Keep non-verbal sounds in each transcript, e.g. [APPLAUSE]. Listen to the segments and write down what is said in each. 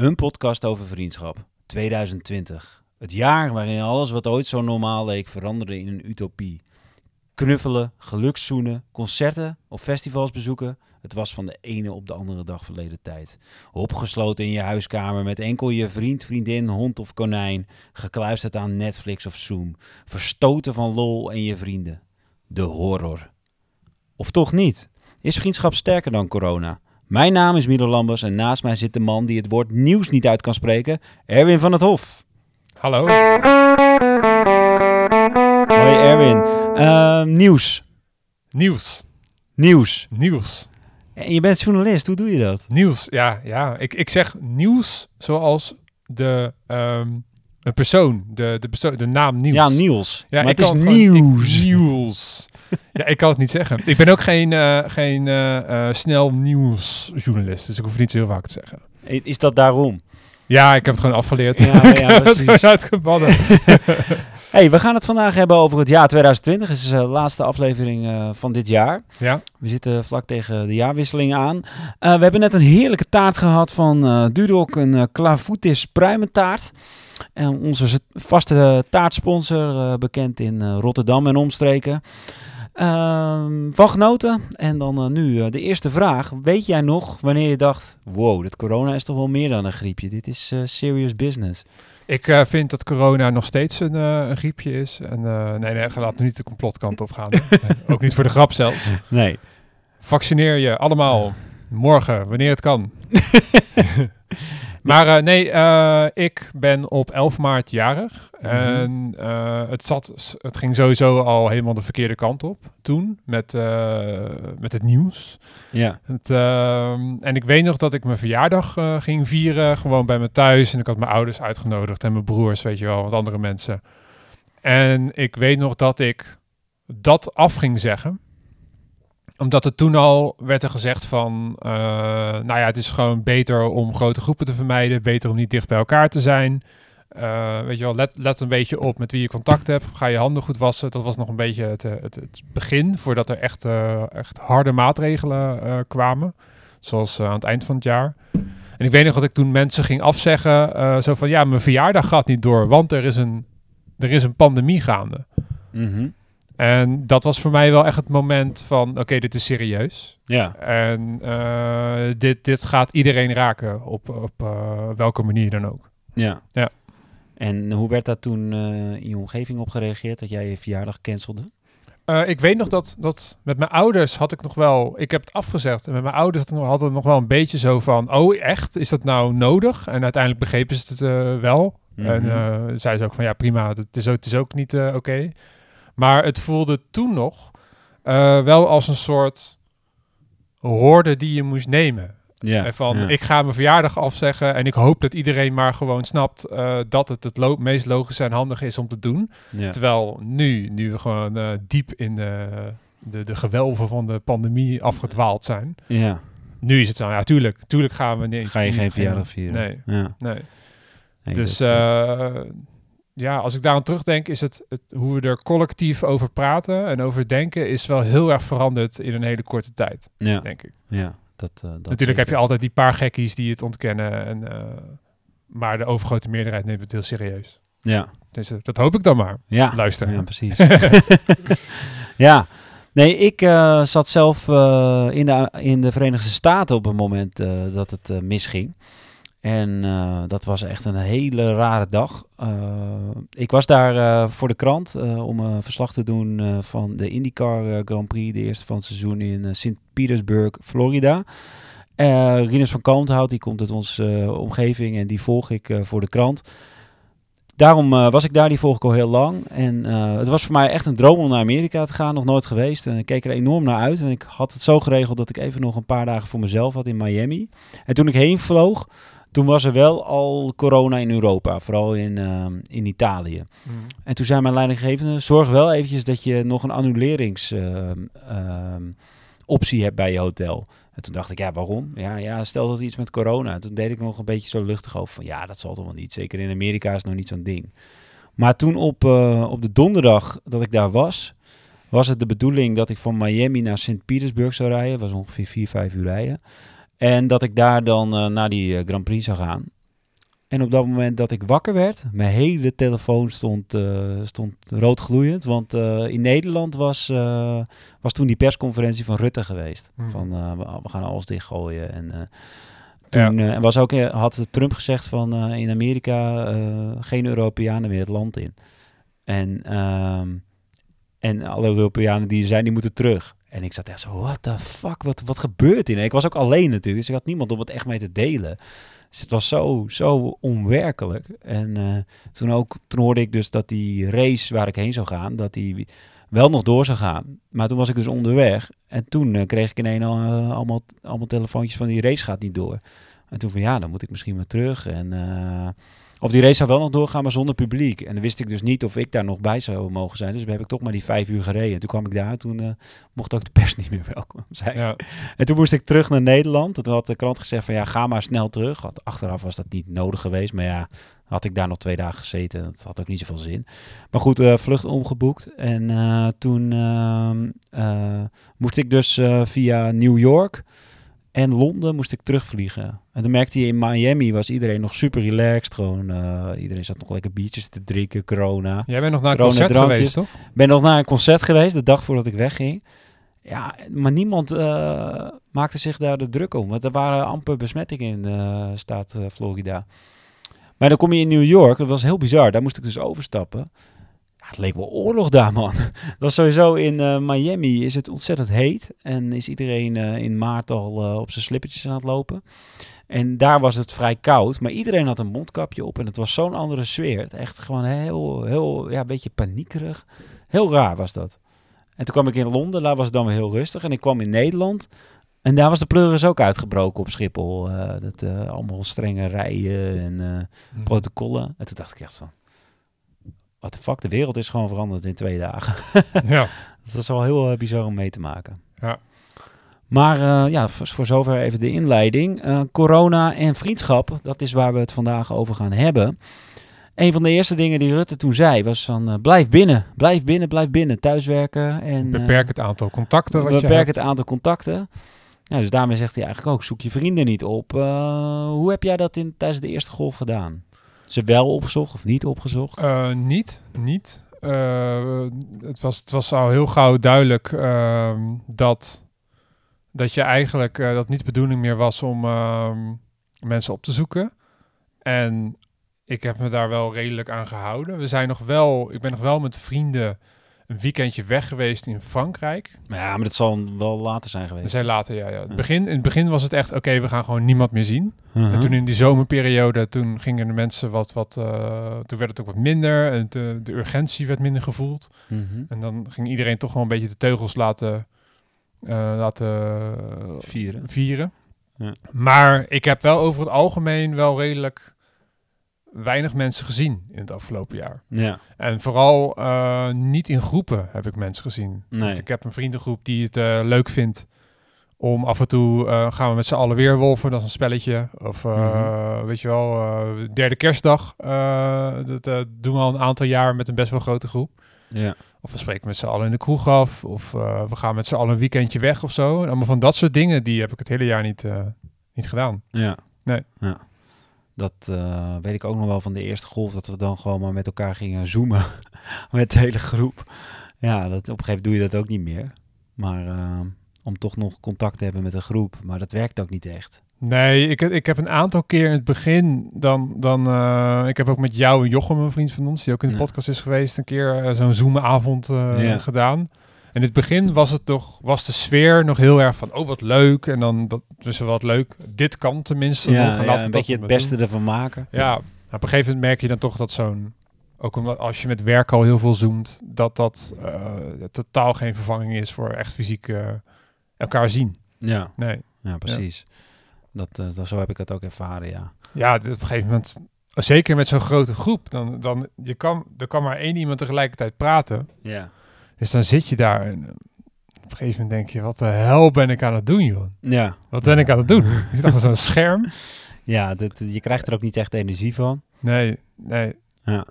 Een podcast over vriendschap. 2020. Het jaar waarin alles wat ooit zo normaal leek veranderde in een utopie. Knuffelen, gelukszoenen, concerten of festivals bezoeken. Het was van de ene op de andere dag verleden tijd. Opgesloten in je huiskamer met enkel je vriend, vriendin, hond of konijn. Gekluisterd aan Netflix of Zoom. Verstoten van lol en je vrienden. De horror. Of toch niet? Is vriendschap sterker dan corona? Mijn naam is Milo Lambers en naast mij zit de man die het woord nieuws niet uit kan spreken, Erwin van het Hof. Hallo. Hoi Erwin. Uh, nieuws. Nieuws. Nieuws. Nieuws. En je bent journalist, hoe doe je dat? Nieuws, ja, ja. Ik, ik zeg nieuws zoals de, um, een persoon, de, de, persoon, de naam nieuws. Ja, Niels. Ja, maar ik het is gewoon- ik- nieuws. [LAUGHS] ja, ik kan het niet zeggen. Ik ben ook geen, eh, geen eh, snel nieuwsjournalist, dus ik hoef het niet zo heel vaak te zeggen. Is dat daarom? Ja, ik heb het gewoon afgeleerd. Ja, [LAUGHS] ja, het precies. uitgebannen. [LAUGHS] hey, we gaan het vandaag hebben over het jaar 2020. Het is de laatste aflevering van dit jaar. ja, We zitten vlak tegen de jaarwisseling aan. We hebben net een heerlijke taart gehad van eh Dudok, een uh, Clavutis pruimentaart. En onze vaste taartsponsor, eh, bekend in eh, Rotterdam en omstreken. Ehm, van genoten. En dan eh, nu de eerste vraag. Weet jij nog wanneer je dacht, wow, dit corona is toch wel meer dan een griepje. Dit is serious business. ik vind dat corona nog steeds een, een griepje is. En eh, nee, nee, laat nu niet de complotkant op gaan. [LAUGHS] ook niet voor de grap zelfs. Nee. Vaccineer je allemaal morgen, wanneer het kan. [LAUGHS] maar eh, nee, eh, ik ben op 11 maart jarig. Mhm. En eh, het, zat, het ging sowieso al helemaal de verkeerde kant op toen met, met het nieuws. Ja. Het, ehm, en ik weet nog dat ik mijn verjaardag ging vieren, gewoon bij me thuis. En ik had mijn ouders uitgenodigd en mijn broers, weet je wel, wat andere mensen. En ik weet nog dat ik dat af ging zeggen omdat er toen al werd er gezegd van, eh, nou ja, het is gewoon beter om grote groepen te vermijden, beter om niet dicht bij elkaar te zijn. Eh, weet je wel, let, let een beetje op met wie je contact hebt. Ga je handen goed wassen. Dat was nog een beetje het, eh, het, het begin, voordat er echt, echt harde maatregelen kwamen. Zoals aan het eind van het jaar. En ik weet nog dat ik toen mensen ging afzeggen, zo van, ja, mijn verjaardag gaat niet door, want er is een, er is een pandemie gaande. Mhm. En dat was voor mij wel echt het moment van, oké, dit is serieus. Ja. En eh, dit, dit gaat iedereen raken, op, op eh, welke manier dan ook. Ja. Ja. En hoe werd daar toen eh, in je omgeving op gereageerd dat jij je verjaardag cancelde? Eh, ik weet nog dat, dat met mijn ouders had ik nog wel, ik heb het afgezegd. En met mijn ouders hadden we nog wel een beetje zo van, oh echt, is dat nou nodig? En uiteindelijk begrepen ze het eh, wel. En Mhm. eh zei ze ook van, ja prima, het is ook, het is ook niet eh, oké. Maar het voelde toen nog eh, wel als een soort hoorde die je moest nemen. Ja. En van, ja. ik ga mijn verjaardag afzeggen en ik hoop dat iedereen maar gewoon snapt eh, dat het het lo- meest logische en handige is om te doen. ja. Terwijl nu, nu we gewoon eh, diep in de, de, de gewelven van de pandemie afgedwaald zijn. ja. Nu is het zo, ja tuurlijk, tuurlijk gaan we niet. Ga je geen verjaardag vieren? Nee, Ja. nee. Nee, dus eh, eh, ja, als ik daaraan terugdenk, is het, het hoe we er collectief over praten en over denken, is wel heel erg veranderd in een hele korte tijd, ja. denk ik. ja. Dat, eh, dat Natuurlijk heb je altijd die paar gekkies die het ontkennen. En, eh, maar de overgrote meerderheid neemt het heel serieus. Ja. Dus eh, dat hoop ik dan maar. Ja. Luisteren. Ja, precies. [LAUGHS] [LAUGHS] ja. Nee, ik zat zelf in, de, in de Verenigde Staten op het moment dat het misging. En eh, dat was echt een hele rare dag. Eh, ik was daar eh, voor de krant om een verslag te doen van de IndyCar Grand Prix, de eerste van het seizoen in eh, St. Petersburg, Florida. Rinus van Kalmthout, die komt uit onze omgeving en die volg ik voor de krant. Daarom was ik daar, die volg ik al heel lang. En het was voor mij echt een droom om naar Amerika te gaan, nog nooit geweest. En ik keek er enorm naar uit. En ik had het zo geregeld dat ik even nog een paar dagen voor mezelf had in Miami. En toen ik heen vloog, toen was er wel al corona in Europa, vooral in, eh, in Italië. En toen zei mijn leidinggevende, zorg wel eventjes dat je nog een annulerings ehm, ehm, hebt bij je hotel. En toen dacht ik, ja, waarom? Ja, ja, stel dat iets met corona. Toen deed ik nog een beetje zo luchtig over van, ja, dat zal toch wel niet. Zeker in Amerika is het nog niet zo'n ding. Maar toen op, eh, op de donderdag dat ik daar was, was het de bedoeling dat ik van Miami naar Sint Petersburg zou rijden. was ongeveer 4, 5 uur rijden. En dat ik daar dan eh, naar die eh, Grand Prix zou gaan. En op dat moment dat ik wakker werd, mijn hele telefoon stond, uh, stond rood gloeiend. Want uh, in Nederland was, uh, was toen die persconferentie van Rutte geweest. Hmm. Van we gaan alles dichtgooien. En toen ja. was ook, had Trump gezegd van in Amerika geen Europeanen meer het land in. En, ehm, en alle Europeanen die er zijn, die moeten terug. En ik zat echt zo, what the fuck, wat, wat gebeurt hier? Ik was ook alleen natuurlijk, dus ik had niemand om het echt mee te delen. Dus het was zo, zo onwerkelijk. En uh, toen, ook, toen hoorde ik dus dat die race waar ik heen zou gaan, dat die wel nog door zou gaan. Maar toen was ik dus onderweg. En toen uh, kreeg ik ineens al, uh, allemaal, allemaal telefoontjes van die race gaat niet door. En toen van ja, dan moet ik misschien maar terug. En of die race zou wel nog doorgaan, maar zonder publiek. En dan wist ik dus niet of ik daar nog bij zou mogen zijn. Dus heb ik toch maar die vijf uur gereden. En toen kwam ik daar, toen uh, mocht ook de pers [LAUGHS] niet meer welkom zijn. Ja. En toen moest ik terug naar Nederland. Toen had de krant gezegd van ja, ga maar snel terug. Want achteraf was dat niet nodig geweest. Maar ja, had ik daar nog twee dagen gezeten. Dat had ook niet zoveel zin. Maar goed, uh, vlucht omgeboekt. En uh, toen ehm, moest ik dus via New York en Londen moest ik terugvliegen. En toen merkte je in Miami was iedereen nog super relaxed. Gewoon, uh, iedereen zat nog lekker biertjes te drinken, corona. Jij bent nog naar een concert geweest, toch? Ben nog naar een concert geweest, de dag voordat ik wegging. Ja, maar niemand uh, maakte zich daar de druk om. Want er waren amper besmettingen in uh, staat Florida. Maar dan kom je in New York, dat was heel bizar. Daar moest ik dus overstappen. Het leek wel oorlog daar, man. [LAUGHS] Dat was sowieso in uh, Miami is het ontzettend heet. En is iedereen uh, in maart al uh, op zijn slippertjes aan het lopen. En daar was het vrij koud. Maar iedereen had een mondkapje op. En het was zo'n andere sfeer. Echt gewoon heel, heel, ja, een beetje paniekerig. Heel raar was dat. En toen kwam ik in Londen. Daar was het dan weer heel rustig. En ik kwam in Nederland. En daar was de pleuris ook uitgebroken op Schiphol. dat, allemaal strenge rijen en mm. protocollen. En toen dacht ik echt van wat de fuck, de wereld is gewoon veranderd in twee dagen. [LAUGHS] ja. Dat is wel heel uh, bizar om mee te maken. Ja. Maar uh, ja, voor, voor, zover even de inleiding. Uh, corona en vriendschap, dat is waar we het vandaag over gaan hebben. Een van de eerste dingen die Rutte toen zei was van blijf binnen, blijf binnen, blijf binnen, thuiswerken. En, beperk het aantal contacten wat beperk je het aantal contacten. Ja, dus daarmee zegt hij eigenlijk ook, zoek je vrienden niet op. hoe heb jij dat in, tijdens de eerste golf gedaan? Ze wel opgezocht of niet opgezocht? Uh, niet, niet. Uh, het, was, het was al heel gauw duidelijk uh, dat, dat je eigenlijk uh, dat niet de bedoeling meer was om ehm, mensen op te zoeken. En ik heb me daar wel redelijk aan gehouden. We zijn nog wel, ik ben nog wel met vrienden een weekendje weg geweest in Frankrijk. Ja, maar dat zal wel later zijn geweest. Dat zijn later, ja. ja. Het begin, in het begin was het echt, oké, we gaan gewoon niemand meer zien. En toen in die zomerperiode, toen gingen de mensen wat, wat uh, toen werd het ook wat minder. En de, de urgentie werd minder gevoeld. En dan ging iedereen toch wel een beetje de teugels laten, uh, laten vieren. vieren. Ja. Maar ik heb wel over het algemeen wel redelijk weinig mensen gezien in het afgelopen jaar. Ja. En vooral uh, niet in groepen heb ik mensen gezien. Nee. ik heb een vriendengroep die het uh, leuk vindt om af en toe uh, gaan we met z'n allen weerwolven, dat is een spelletje. Of mm -hmm. weet je wel, derde kerstdag. dat doen we al een aantal jaar met een best wel grote groep. Ja. Of we spreken met z'n allen in de kroeg af. Of we gaan met z'n allen een weekendje weg of zo. En allemaal van dat soort dingen, die heb ik het hele jaar niet, niet gedaan. Ja. Nee. Ja. Dat uh, weet ik ook nog wel van de eerste golf, dat we dan gewoon maar met elkaar gingen zoomen. [LAUGHS] met de hele groep. Ja, dat, op een gegeven moment doe je dat ook niet meer. Maar uh, om toch nog contact te hebben met een groep. Maar dat werkt ook niet echt. Nee, ik, ik heb een aantal keer in het begin dan, dan uh, ik heb ook met jou en Jochem, een vriend van ons, die ook in de ja. podcast is geweest, een keer zo'n zoomavond ja. gedaan. In het begin was het toch, was de sfeer nog heel erg van, oh wat leuk. En dan, dat is wat leuk. Dit kan tenminste ja, nog. En ja, een beetje het beste doen. ervan maken. Ja, op een gegeven moment merk je dan toch dat zo'n, ook omdat als je met werk al heel veel zoomt, dat dat uh, totaal geen vervanging is voor echt fysiek uh, elkaar zien. Ja, nee. ja precies. Ja. Dat, uh, dat, zo heb ik het ook ervaren, ja. Ja, op een gegeven moment, zeker met zo'n grote groep, dan, dan je kan, er kan maar één iemand tegelijkertijd praten. Ja. Dus dan zit je daar en op een gegeven moment denk je, wat de hel ben ik aan het doen, joh? Ja. Wat ben ik aan het doen? [LAUGHS] je zit achter zo'n scherm. Ja, dat, je krijgt er ook niet echt energie van. Nee, nee. Ja.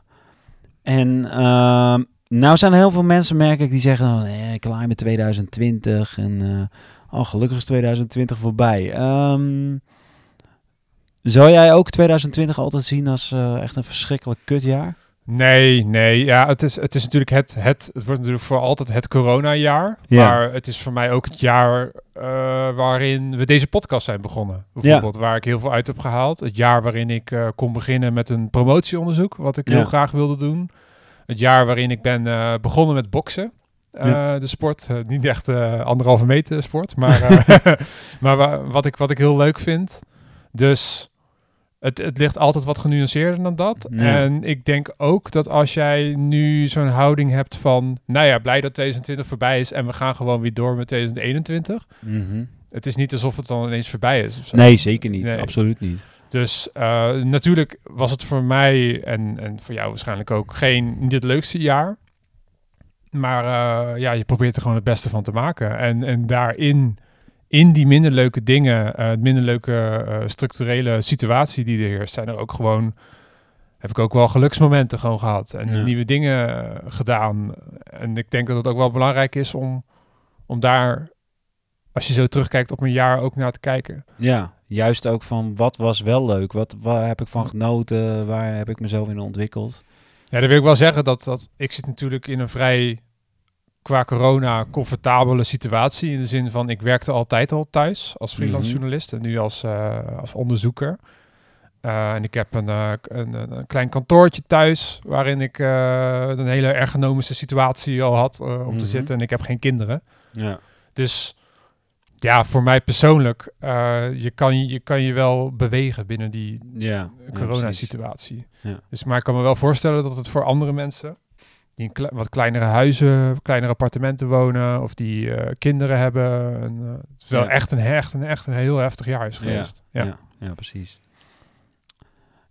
En uh, nou zijn er heel veel mensen, merk ik, die zeggen, nee, klaar met 2020 en uh, oh, gelukkig is 2020 voorbij. Um, Zou jij ook 2020 altijd zien als eh, echt een verschrikkelijk kutjaar? Nee, nee. Ja, het is, het is natuurlijk het, het, het wordt natuurlijk voor altijd het coronajaar. Ja. Maar het is voor mij ook het jaar eh, waarin we deze podcast zijn begonnen. Bijvoorbeeld, waar ik heel veel uit heb gehaald. Het jaar waarin ik eh, kon beginnen met een promotieonderzoek, wat ik Ja. heel graag wilde doen. Het jaar waarin ik ben eh, begonnen met boksen. De sport, niet echt anderhalve meter sport, maar, [LAUGHS] maar wa- wat, ik, wat ik heel leuk vind. Dus het, het ligt altijd wat genuanceerder dan dat. Ja. En ik denk ook dat als jij nu zo'n houding hebt van, nou ja, blij dat 2020 voorbij is en we gaan gewoon weer door met 2021. Mhm. Het is niet alsof het dan ineens voorbij is. of zo. Nee, zeker niet. Nee. Absoluut niet. Dus eh, natuurlijk was het voor mij en, en voor jou waarschijnlijk ook geen, niet het leukste jaar. Maar eh, ja, je probeert er gewoon het beste van te maken. En, en daarin, in die minder leuke dingen, eh minder leuke eh, structurele situatie die er heerst, zijn er ook gewoon, heb ik ook wel geluksmomenten gewoon gehad. En Ja. nieuwe dingen eh, gedaan. En ik denk dat het ook wel belangrijk is om, om daar, als je zo terugkijkt op een jaar, ook naar te kijken. Ja, juist ook van wat was wel leuk? Wat, waar heb ik van genoten? Waar heb ik mezelf in ontwikkeld? Ja, dan wil ik wel zeggen dat, dat ik zit natuurlijk in een vrij qua corona comfortabele situatie. In de zin van ik werkte altijd al thuis als freelance Mhm. journalist en nu als, eh, als onderzoeker. Eh, en ik heb een, eh, een, een, een klein kantoortje thuis waarin ik een hele ergonomische situatie al had om Mhm. te zitten. En ik heb geen kinderen. Ja. Dus ja, voor mij persoonlijk, je, kan, je kan je wel bewegen binnen die Ja. coronasituatie. Ja. Dus, maar ik kan me wel voorstellen dat het voor andere mensen die in kle- wat kleinere huizen, kleinere appartementen wonen of die eh, kinderen hebben, en, eh, het is wel Ja. echt, een, echt, een, echt een heel heftig jaar is geweest. Ja. Ja, ja, precies.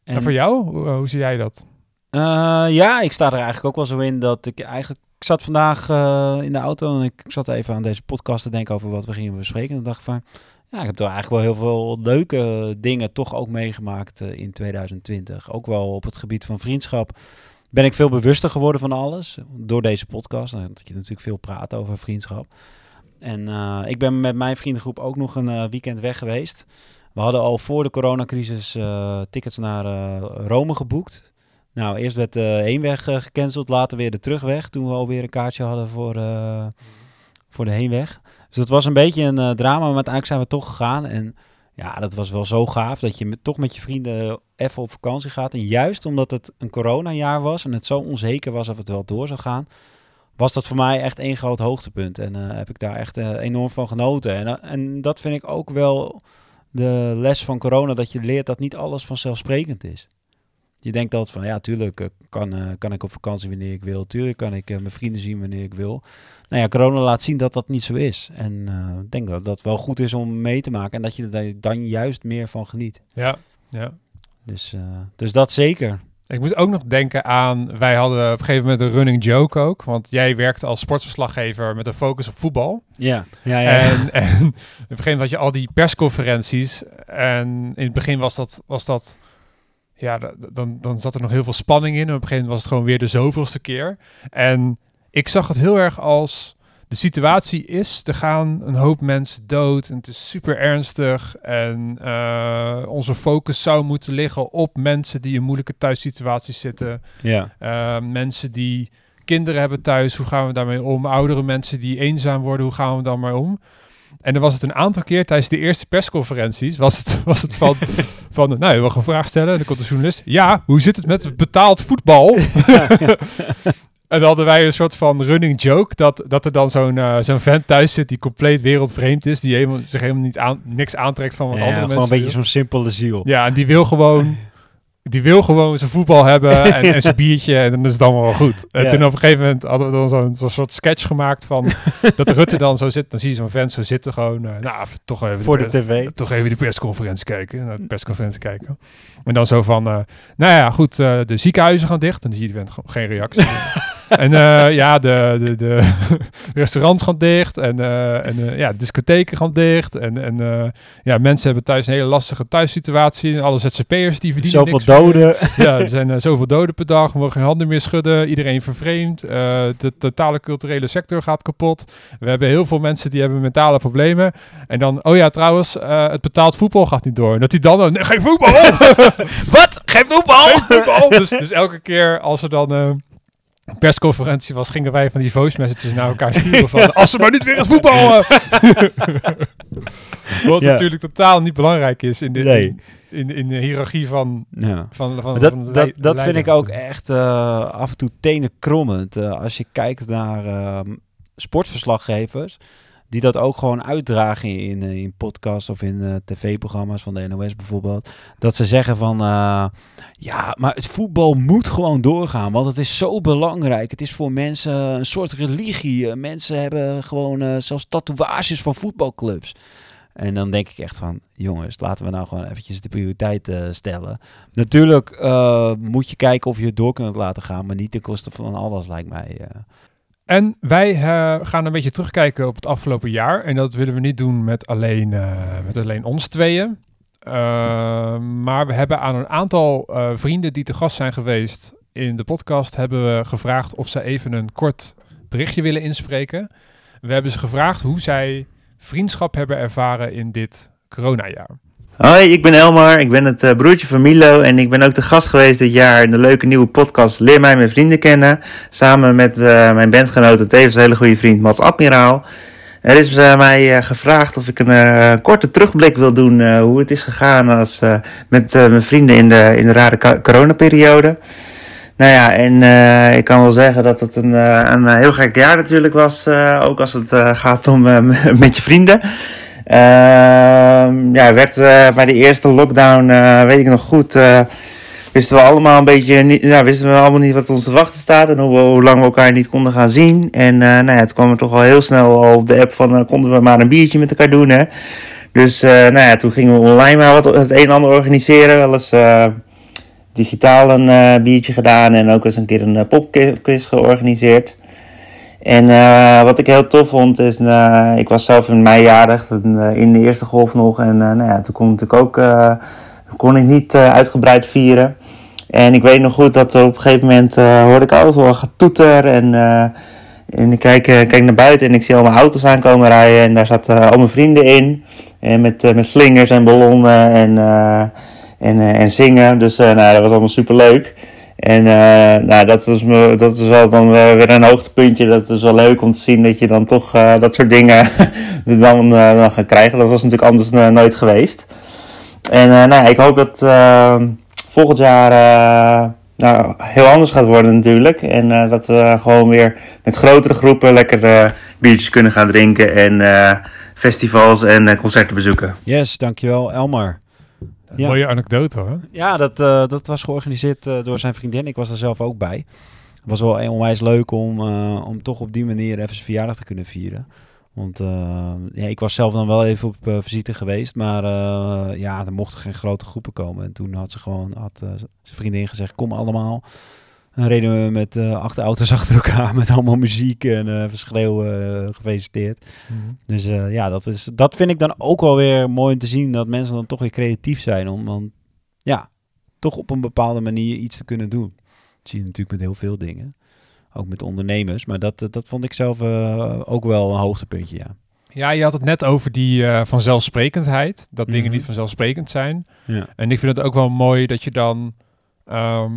En, voor jou, hoe, hoe zie jij dat? Eh, ja, ik sta er eigenlijk ook wel zo in dat ik eigenlijk... Ik zat vandaag eh, in de auto en ik zat even aan deze podcast te denken over wat we gingen bespreken. En dan dacht ik van, ja, ik heb toch eigenlijk wel heel veel leuke dingen toch ook meegemaakt eh, in 2020. Ook wel op het gebied van vriendschap ben ik veel bewuster geworden van alles door deze podcast. Dat je natuurlijk veel praat over vriendschap. En eh, ik ben met mijn vriendengroep ook nog een eh, weekend weg geweest. We hadden al voor de coronacrisis eh, tickets naar Rome geboekt. Nou, eerst werd de heenweg gecanceld, later weer de terugweg. Toen we alweer een kaartje hadden voor, eh, voor de heenweg. Dus dat was een beetje een drama, maar uiteindelijk zijn we toch gegaan. En ja, dat was wel zo gaaf dat je toch met je vrienden even op vakantie gaat. En juist omdat het een coronajaar was en het zo onzeker was of het wel door zou gaan, was dat voor mij echt één groot hoogtepunt. En eh, heb ik daar echt eh, enorm van genoten. En, eh, en dat vind ik ook wel de les van corona, dat je leert dat niet alles vanzelfsprekend is. Je denkt altijd van, ja, tuurlijk eh, kan, eh, kan ik op vakantie wanneer ik wil. Tuurlijk kan ik eh, mijn vrienden zien wanneer ik wil. Nou ja, corona laat zien dat dat niet zo is. En ik denk dat dat wel goed is om mee te maken. En dat je er dan- juist meer van geniet. Ja, ja. Dus, dus dat zeker. Ik moet ook nog denken aan, wij hadden op een gegeven moment een running joke ook, want jij werkte als sportverslaggever met een focus op voetbal. Ja, ja, ja. En, en [LAUGHS] op een gegeven moment had je al die persconferenties. En in het begin was dat. Was dat ja, da- dan, dan zat er nog heel veel spanning in. En op een gegeven moment was het gewoon weer de zoveelste keer. En ik zag het heel erg als. De situatie is, er gaan een hoop mensen dood en het is super ernstig. En eh, onze focus zou moeten liggen op mensen die in moeilijke thuissituaties zitten. ja. Uh, mensen die kinderen hebben thuis, hoe gaan we daarmee om? Oudere mensen die eenzaam worden, hoe gaan we daarmee om? En dan was het een aantal keer tijdens de eerste persconferenties, was het, was het van, [LAUGHS] van, nou, je wil een vraag stellen, en dan komt de journalist, ja, hoe zit het met betaald voetbal? [LAUGHS] en dan hadden wij een soort van running joke, dat, dat er dan zo'n eh, zo'n vent thuis zit die compleet wereldvreemd is, die helemaal, zich helemaal niet aan, niks aantrekt van wat Ja, andere gewoon mensen een beetje zo'n simpele ziel. Ja, en die wil gewoon. [LAUGHS] Die wil gewoon zijn voetbal hebben [LAUGHS] en, en zijn biertje en dan is het allemaal wel goed. En Ja. toen op een gegeven moment hadden we dan zo'n soort sketch gemaakt van [LAUGHS] dat Rutte dan zo zit. Dan zie je zo'n vent zo zitten gewoon, eh, nou, toch even, Voor de tv. toch even de persconferentie kijken. Naar de persconferentie kijken. En dan zo van, eh, nou ja, goed, eh, de ziekenhuizen gaan dicht. En dan zie je die vent gewoon geen reactie. [LAUGHS] en eh, ja, de, de, de [LAUGHS] restaurants gaan dicht en, eh, en eh, ja, discotheken gaan dicht. En, en ja, mensen hebben thuis een hele lastige thuissituatie. Alle ZZP'ers die verdienen Zoveel niks meer. doden. [LAUGHS] Ja, er zijn zoveel doden per dag. We mogen geen handen meer schudden. Iedereen vervreemd. De totale culturele sector gaat kapot. We hebben heel veel mensen die hebben mentale problemen. En dan, oh ja, trouwens, het betaald voetbal gaat niet door. En dat die dan, nee, geen voetbal! [LAUGHS] Wat? Geen voetbal? geen voetbal! Dus, dus elke keer als er dan... eh, persconferentie was, gingen wij van die voice messages naar elkaar sturen van [LAUGHS] als ze maar niet weer eens voetballen. [LAUGHS] Wat Ja. natuurlijk totaal niet belangrijk is in de, Nee. in, in, in de hiërarchie van, Ja. van, van, dat, van dat, dat vind ik ook echt eh, af en toe tenenkrommend. Eh, als je kijkt naar ehm, sportverslaggevers, die dat ook gewoon uitdragen in, eh, in podcasts of in eh, tv-programma's van de NOS bijvoorbeeld. Dat ze zeggen van, eh, ja, maar het voetbal moet gewoon doorgaan, want het is zo belangrijk. Het is voor mensen een soort religie. Mensen hebben gewoon zelfs tatoeages van voetbalclubs. En dan denk ik echt van, jongens, laten we nou gewoon eventjes de prioriteit stellen. Natuurlijk moet je kijken of je het door kunt laten gaan, maar niet ten koste van alles, lijkt mij. eh. En wij eh, gaan een beetje terugkijken op het afgelopen jaar. En dat willen we niet doen met alleen, eh, met alleen ons tweeën. Eh, maar we hebben aan een aantal eh, vrienden die te gast zijn geweest in de podcast... hebben we gevraagd of zij even een kort berichtje willen inspreken. We hebben ze gevraagd hoe zij vriendschap hebben ervaren in dit coronajaar. Hoi, ik ben Elmar. Ik ben het eh, broertje van Milo. En ik ben ook de gast geweest dit jaar in de leuke nieuwe podcast Leer mij mijn vrienden kennen. Samen met eh, mijn bandgenoot en tevens hele goede vriend Mats Admiraal. Er is eh, mij gevraagd of ik een korte terugblik wil doen hoe het is gegaan als, met mijn vrienden in de, in de rare coronaperiode. Nou ja, en ik kan wel zeggen dat het een, een heel gek jaar natuurlijk was. ook als het gaat om [LAUGHS] met je vrienden. Ehm, ja, werd eh, bij de eerste lockdown, eh, weet ik nog goed, eh, wisten we allemaal een beetje, niet, ja, wisten we allemaal niet wat ons te wachten staat en hoe, we- hoe lang we elkaar niet konden gaan zien. En eh, nou ja, het kwam er toch al heel snel al op de app van, konden we maar een biertje met elkaar doen, hè. Dus nou ja, toen gingen we online maar wat, het een en ander organiseren, wel eens digitaal een biertje gedaan en ook eens een keer een popquiz georganiseerd. En eh, wat ik heel tof vond is, eh, ik was zelf in mei jarig, eh, in de eerste golf nog. En nou ja, toen kon, natuurlijk ook, kon ik niet uitgebreid vieren. En ik weet nog goed dat op een gegeven moment hoorde ik overal getoeter. En, en ik kijk, kijk naar buiten en ik zie allemaal auto's aankomen rijden. En daar zaten al mijn vrienden in. En met, met slingers en ballonnen en, en, en zingen. Dus nou, dat was allemaal super leuk. En eh, nou, dat is, me, dat is wel dan weer een hoogtepuntje. Dat is wel leuk om te zien dat je dan toch eh, dat soort dingen [LAUGHS] dan, eh, dan gaat krijgen. Dat was natuurlijk anders nooit geweest. En nou, ik hoop dat volgend jaar nou, heel anders gaat worden natuurlijk. En dat we gewoon weer met grotere groepen lekker biertjes kunnen gaan drinken. En festivals en concerten bezoeken. Yes, dankjewel Elmar. Een Ja. Mooie anekdote hoor. Ja, dat, eh, dat was georganiseerd eh, door zijn vriendin. Ik was er zelf ook bij. Het was wel een- onwijs leuk om, eh, om toch op die manier even zijn verjaardag te kunnen vieren. Want ja, ik was zelf dan wel even op visite geweest. Maar ja, er mochten geen grote groepen komen. En toen had ze gewoon, had zijn vriendin gezegd, kom allemaal. En reden we met eh, acht auto's [LAUGHS] achter elkaar met allemaal muziek en eh verschreeuwen eh, gefeliciteerd. Dus eh, ja, dat, is, dat vind ik dan ook wel weer mooi om te zien dat mensen dan toch weer creatief zijn om dan ja, toch op een bepaalde manier iets te kunnen doen. Dat zie je natuurlijk met heel veel dingen. Ook met ondernemers. Maar dat, dat, vond ik zelf ook wel een hoogtepuntje, ja. Ja, je had het net over die vanzelfsprekendheid. Dat dingen Mhm. niet vanzelfsprekend zijn. ja. En ik vind het ook wel mooi dat je dan... ehm,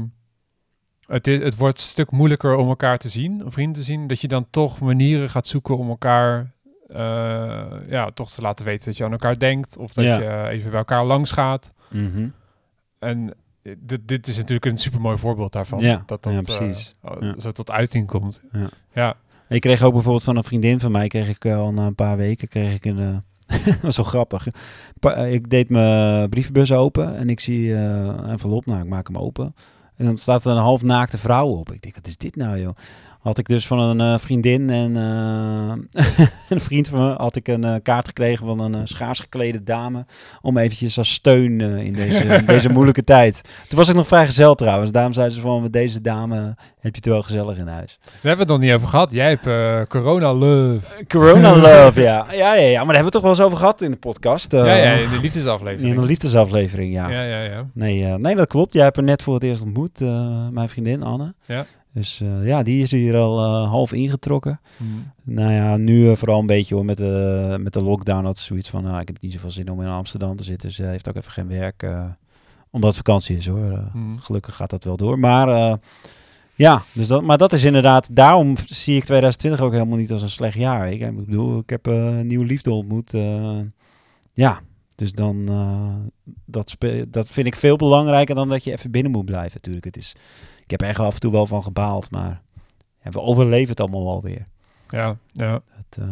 het, is, het wordt een stuk moeilijker om elkaar te zien, om vrienden te zien. Dat je dan toch manieren gaat zoeken om elkaar... eh, ja, toch te laten weten dat je aan elkaar denkt. Of dat Ja. je even bij elkaar langs gaat. Mhm. En eh, dit, dit is natuurlijk een supermooi voorbeeld daarvan. Ja, dat dat ja, eh, precies. oh, zo tot uiting komt. Ja. ja. Ik kreeg ook bijvoorbeeld van een vriendin van mij, kreeg ik al na een paar weken, kreeg ik een, [LAUGHS] dat was zo grappig. Pa- ik deed mijn brievenbus open en ik zie een envelop, nou ik maak hem open. En dan staat er een half naakte vrouw op. Ik denk, wat is dit nou joh? Had ik dus van een eh, vriendin en eh, [LAUGHS] een vriend van me had ik een eh, kaart gekregen van een schaars geklede dame om eventjes als steun in, deze, in deze [LAUGHS] moeilijke tijd. Toen was ik nog vrij gezellig trouwens. Daarom zeiden ze van met deze dame heb je het wel gezellig in huis. Daar hebben we het nog niet over gehad. Jij hebt corona love. Corona [LAUGHS] love, ja. Ja, ja, ja. Maar daar hebben we het toch wel eens over gehad in de podcast. ja, ja, in de liefdesaflevering. in een liefdesaflevering, ja. Ja, ja, ja. Nee, nee, dat klopt. Jij hebt haar net voor het eerst ontmoet, mijn vriendin Anne. Ja. Dus eh, ja, die is hier al eh, half ingetrokken. Hm. Nou ja, nu eh, vooral een beetje hoor, met de, met de lockdown had ze zoiets van, nou, ik heb niet zoveel zin om in Amsterdam te zitten. Ze heeft ook even geen werk, omdat het vakantie is hoor. Hm. Gelukkig gaat dat wel door. Maar ja, dus dat, maar dat is inderdaad, daarom zie ik 2020 ook helemaal niet als een slecht jaar. Ik, ik bedoel, ik heb een nieuwe liefde ontmoet. ja, dus dan, eh, dat, dat vind ik veel belangrijker dan dat je even binnen moet blijven natuurlijk. Het is, ik heb er af en toe wel van gebaald, maar ja, we overleven het allemaal wel weer. Ja, ja. Eh,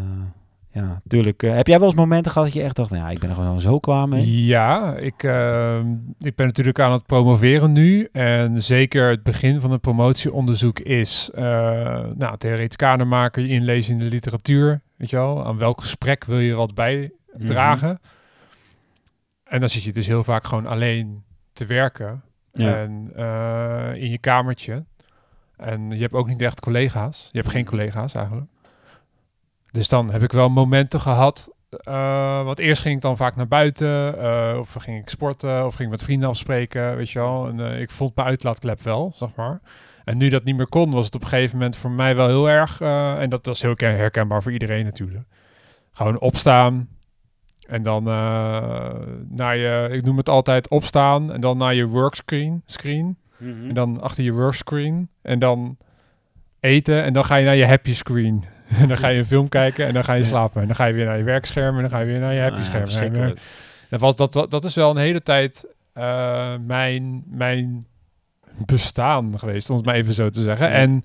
ja, tuurlijk. eh, heb jij wel eens momenten gehad dat je echt dacht, nou ja, ik ben er gewoon zo klaar mee? Ja, ik, ehm, ik ben natuurlijk aan het promoveren nu. En zeker het begin van een promotieonderzoek is nou, theoretisch kader maken, inlezen in de literatuur. Weet je wel, aan welk gesprek wil je wat bijdragen? En dan zit je dus heel vaak gewoon alleen te werken. Ja. En eh, in je kamertje. En je hebt ook niet echt collega's. Je hebt geen collega's eigenlijk. Dus dan heb ik wel momenten gehad. eh want eerst ging ik dan vaak naar buiten. eh, of ging ik sporten. Of ging ik met vrienden afspreken. Weet je wel. En ik vond mijn uitlaatklep wel, zeg maar. En nu dat niet meer kon, was het op een gegeven moment voor mij wel heel erg. en dat was heel her- herkenbaar voor iedereen natuurlijk. Gewoon opstaan. En dan eh, naar je, ik noem het altijd opstaan. En dan naar je workscreen. Screen. Mhm. En dan achter je workscreen. En dan eten. En dan ga je naar je happy screen. [LAUGHS] en dan ga je een film kijken. En dan ga je Ja. slapen. En dan ga je weer naar je werkscherm. En dan ga je weer naar je happy Ah, ja, scherm. Weer- verschrikkelijk. dat, was, dat, dat is wel een hele tijd eh, mijn, mijn bestaan geweest, om het maar even zo te zeggen. Ja. En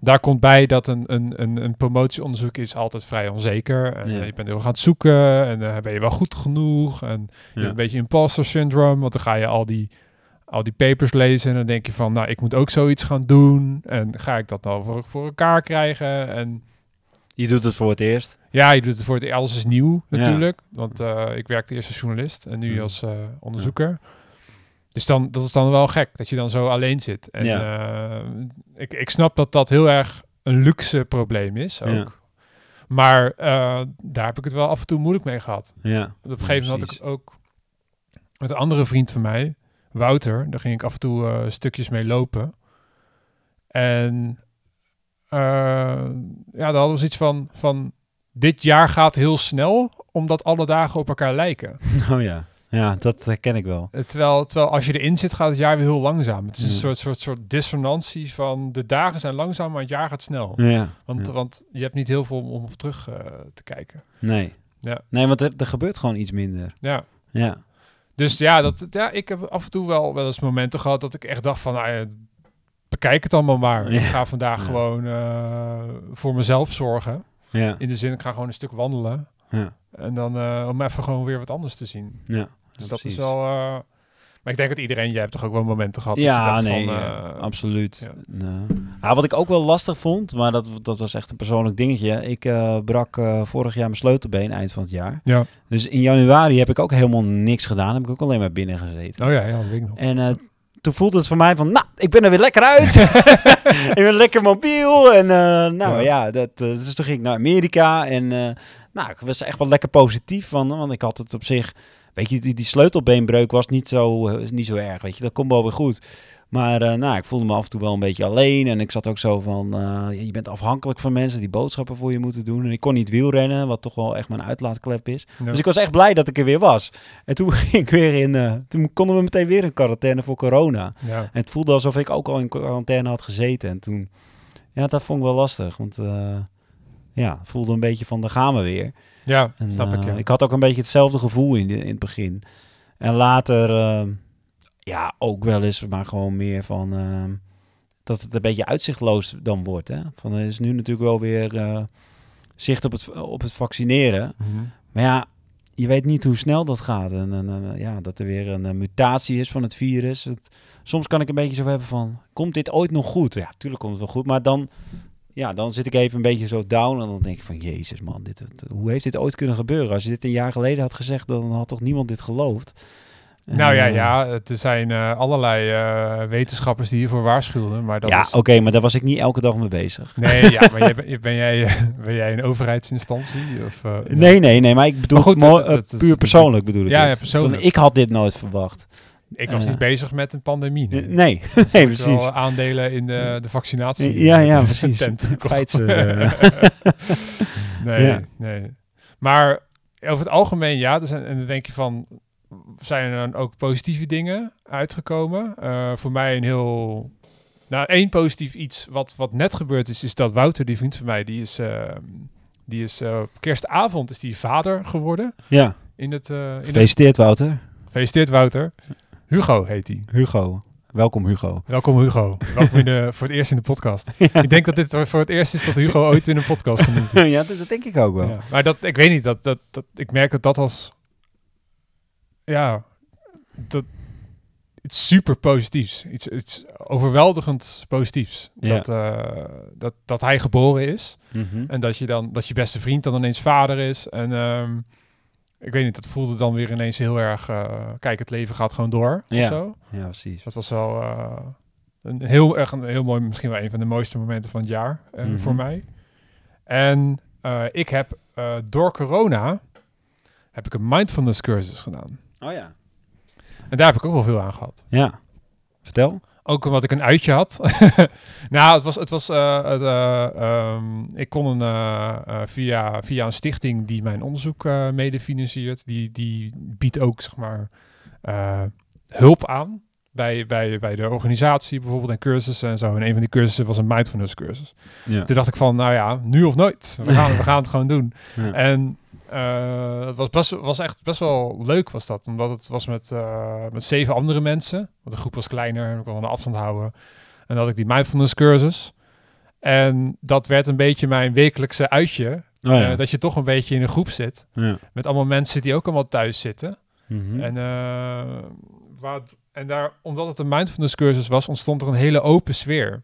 daar komt bij dat een, een, een, een promotieonderzoek is altijd vrij onzeker. En Ja. eh, je bent heel erg aan het zoeken en eh, ben je wel goed genoeg. En je Ja. hebt een beetje imposter syndrome, want dan ga je al die, al die papers lezen en dan denk je van, nou, ik moet ook zoiets gaan doen. En ga ik dat nou voor, voor elkaar krijgen? En Je doet het voor het eerst. ja, je doet het voor het alles is nieuw Ja. natuurlijk. Want eh, ik werkte eerst als journalist en nu Ja. als onderzoeker. Dus dan, dat is dan wel gek dat je dan zo alleen zit. En eh, ik, ik snap dat dat heel erg een luxe probleem is ook. Ja. Maar eh, daar heb ik het wel af en toe moeilijk mee gehad. Ja. Op een gegeven moment had ik ook met een andere vriend van mij, Wouter, daar ging ik af en toe eh, stukjes mee lopen. En ja, daar hadden we zoiets van, van, dit jaar gaat heel snel, omdat alle dagen op elkaar lijken. [LAUGHS] Oh ja. Ja, dat herken ik wel. Eh, Terwijl, terwijl als je erin zit, gaat het jaar weer heel langzaam. Het is een Ja. soort, soort, soort dissonantie van de dagen zijn langzaam, maar het jaar gaat snel. Ja. Want, ja. want je hebt niet heel veel om, om op terug eh, te kijken. Nee. Ja. Nee, want er, er gebeurt gewoon iets minder. Ja. Ja. Dus ja, dat, ja, ik heb af en toe wel, wel eens momenten gehad dat ik echt dacht van, nou bekijk het allemaal maar. Ik ga vandaag gewoon eh, voor mezelf zorgen. Ja. In de zin, ik ga gewoon een stuk wandelen. Ja. En dan om even gewoon weer wat anders te zien. Ja. Dus dat precies. is wel... eh, maar ik denk dat iedereen, jij hebt toch ook wel momenten gehad dat Ja, je dacht nee, van... ja, eh, absoluut. ja. Ah, wat ik ook wel lastig vond, maar dat, dat was echt een persoonlijk dingetje. Ik eh, brak vorig jaar mijn sleutelbeen eind van het jaar. Ja. Dus in januari heb ik ook helemaal niks gedaan. Heb ik ook alleen maar binnen gezeten. Oh ja, ja, dat weet ik nog. En toen voelde het voor mij van, nou, ik ben er weer lekker uit. [LAUGHS] ik ben lekker mobiel. En nou Ja. ja, dat, dus toen ging ik naar Amerika. En nou, ik was echt wel lekker positief van. Want ik had het op zich, weet je, die, die sleutelbeenbreuk was niet zo, eh, niet zo erg. Weet je, dat komt wel weer goed. Maar eh, nou, ik voelde me af en toe wel een beetje alleen. En ik zat ook zo van, eh, je bent afhankelijk van mensen die boodschappen voor je moeten doen. En ik kon niet wielrennen, wat toch wel echt mijn uitlaatklep is. Ja. Dus ik was echt blij dat ik er weer was. En toen [LAUGHS] ging ik weer in, toen konden we meteen weer in quarantaine voor corona. ja. En het voelde alsof ik ook al in quarantaine had gezeten. En toen, ja, dat vond ik wel lastig. Want ja, voelde een beetje van, daar gaan we weer. ja, En, snap ik. eh, Ja. ik had ook een beetje hetzelfde gevoel in, de, in het begin. En later, eh, ja, ook wel eens, maar gewoon meer van eh, dat het een beetje uitzichtloos dan wordt. Hè? Van, er is nu natuurlijk wel weer eh, zicht op het, op het vaccineren. Mhm. Maar ja, je weet niet hoe snel dat gaat. En, en, ja, dat er weer een eh, mutatie is van het virus. Het- soms kan ik een beetje zo hebben van, komt dit ooit nog goed? Ja, tuurlijk komt het wel goed, maar dan... ja, dan zit ik even een beetje zo down en dan denk ik van, jezus man, dit, hoe heeft dit ooit kunnen gebeuren? Als je dit een jaar geleden had gezegd, dan had toch niemand dit geloofd? Nou ja, eh, ja, er zijn eh, allerlei eh, wetenschappers die hiervoor waarschuwden, maar dat ja, is... oké, maar daar was ik niet elke dag mee bezig. Nee, ja, [LAUGHS] maar ben- jij, [LAUGHS] ben jij een overheidsinstantie? Of, Nee, nee, nee, maar ik bedoel Maar goed, het- het- het- het- puur persoonlijk bedoel ik Ja, ja, persoonlijk. Ik had dit nooit verwacht. Ik was Eh, niet bezig met een pandemie. Eh, Nee, Nee, [LAUGHS] nee, wel precies. aandelen in de, de vaccinatie. Ja, ja, [LAUGHS] precies. tent. Pfizer, eh. [LAUGHS] nee, Ja. nee. Maar over het algemeen, ja. Er zijn, en dan denk je van, zijn er dan ook positieve dingen uitgekomen? Eh, voor mij een heel... Nou, één positief iets wat, wat net gebeurd is, is dat Wouter, die vriend van mij, die is, eh, die is eh, op kerstavond is die vader geworden. Ja, In het, eh, in het, gefeliciteerd Wouter. gefeliciteerd Wouter. Hugo heet hij. Hugo. Welkom Hugo. Welkom Hugo. Welkom in de, [LAUGHS] voor het eerst in de podcast. Ik denk dat dit voor het eerst is dat Hugo ooit in een podcast genoemd is. [LAUGHS] ja, dat, dat denk ik ook wel. Ja, maar dat, ik weet niet, dat, dat, dat, ik merk dat dat als, ja, dat, iets super positiefs. Iets, iets overweldigend positiefs. Ja. Dat, eh, dat, dat hij geboren is. Mhm. En dat je dan, dat je beste vriend dan ineens vader is. En ehm, ik weet niet, dat voelde dan weer ineens heel erg, eh, kijk, het leven gaat gewoon door. Ja. zo. Ja, precies. Dat was wel eh, een heel erg een heel mooi, misschien wel een van de mooiste momenten van het jaar eh, Mhm. voor mij. En ik heb door corona heb ik een mindfulness cursus gedaan. Oh ja. En daar heb ik ook wel veel aan gehad. Ja. Vertel. Ook omdat ik een uitje had. [LAUGHS] nou, het was, het was eh, het, eh, ehm, ik kon een, eh, via, via een stichting die mijn onderzoek mede financiert, die, die biedt ook, zeg maar, hulp aan. Bij, bij, bij de organisatie bijvoorbeeld en cursussen en zo. En een van die cursussen was een mindfulness cursus. Ja. Toen dacht ik van, nou ja, nu of nooit. We gaan, we gaan het gewoon doen. Ja. En eh, het was, best, was echt best wel leuk was dat. Omdat het was met, eh, met zeven andere mensen. Want de groep was kleiner en we konden een afstand houden. En dan had ik die mindfulness cursus. En dat werd een beetje mijn wekelijkse uitje. Oh ja. Eh, dat je toch een beetje in een groep zit. ja. Met allemaal mensen die ook allemaal thuis zitten. Mhm. En, waar, en daar, omdat het een mindfulness cursus was, ontstond er een hele open sfeer.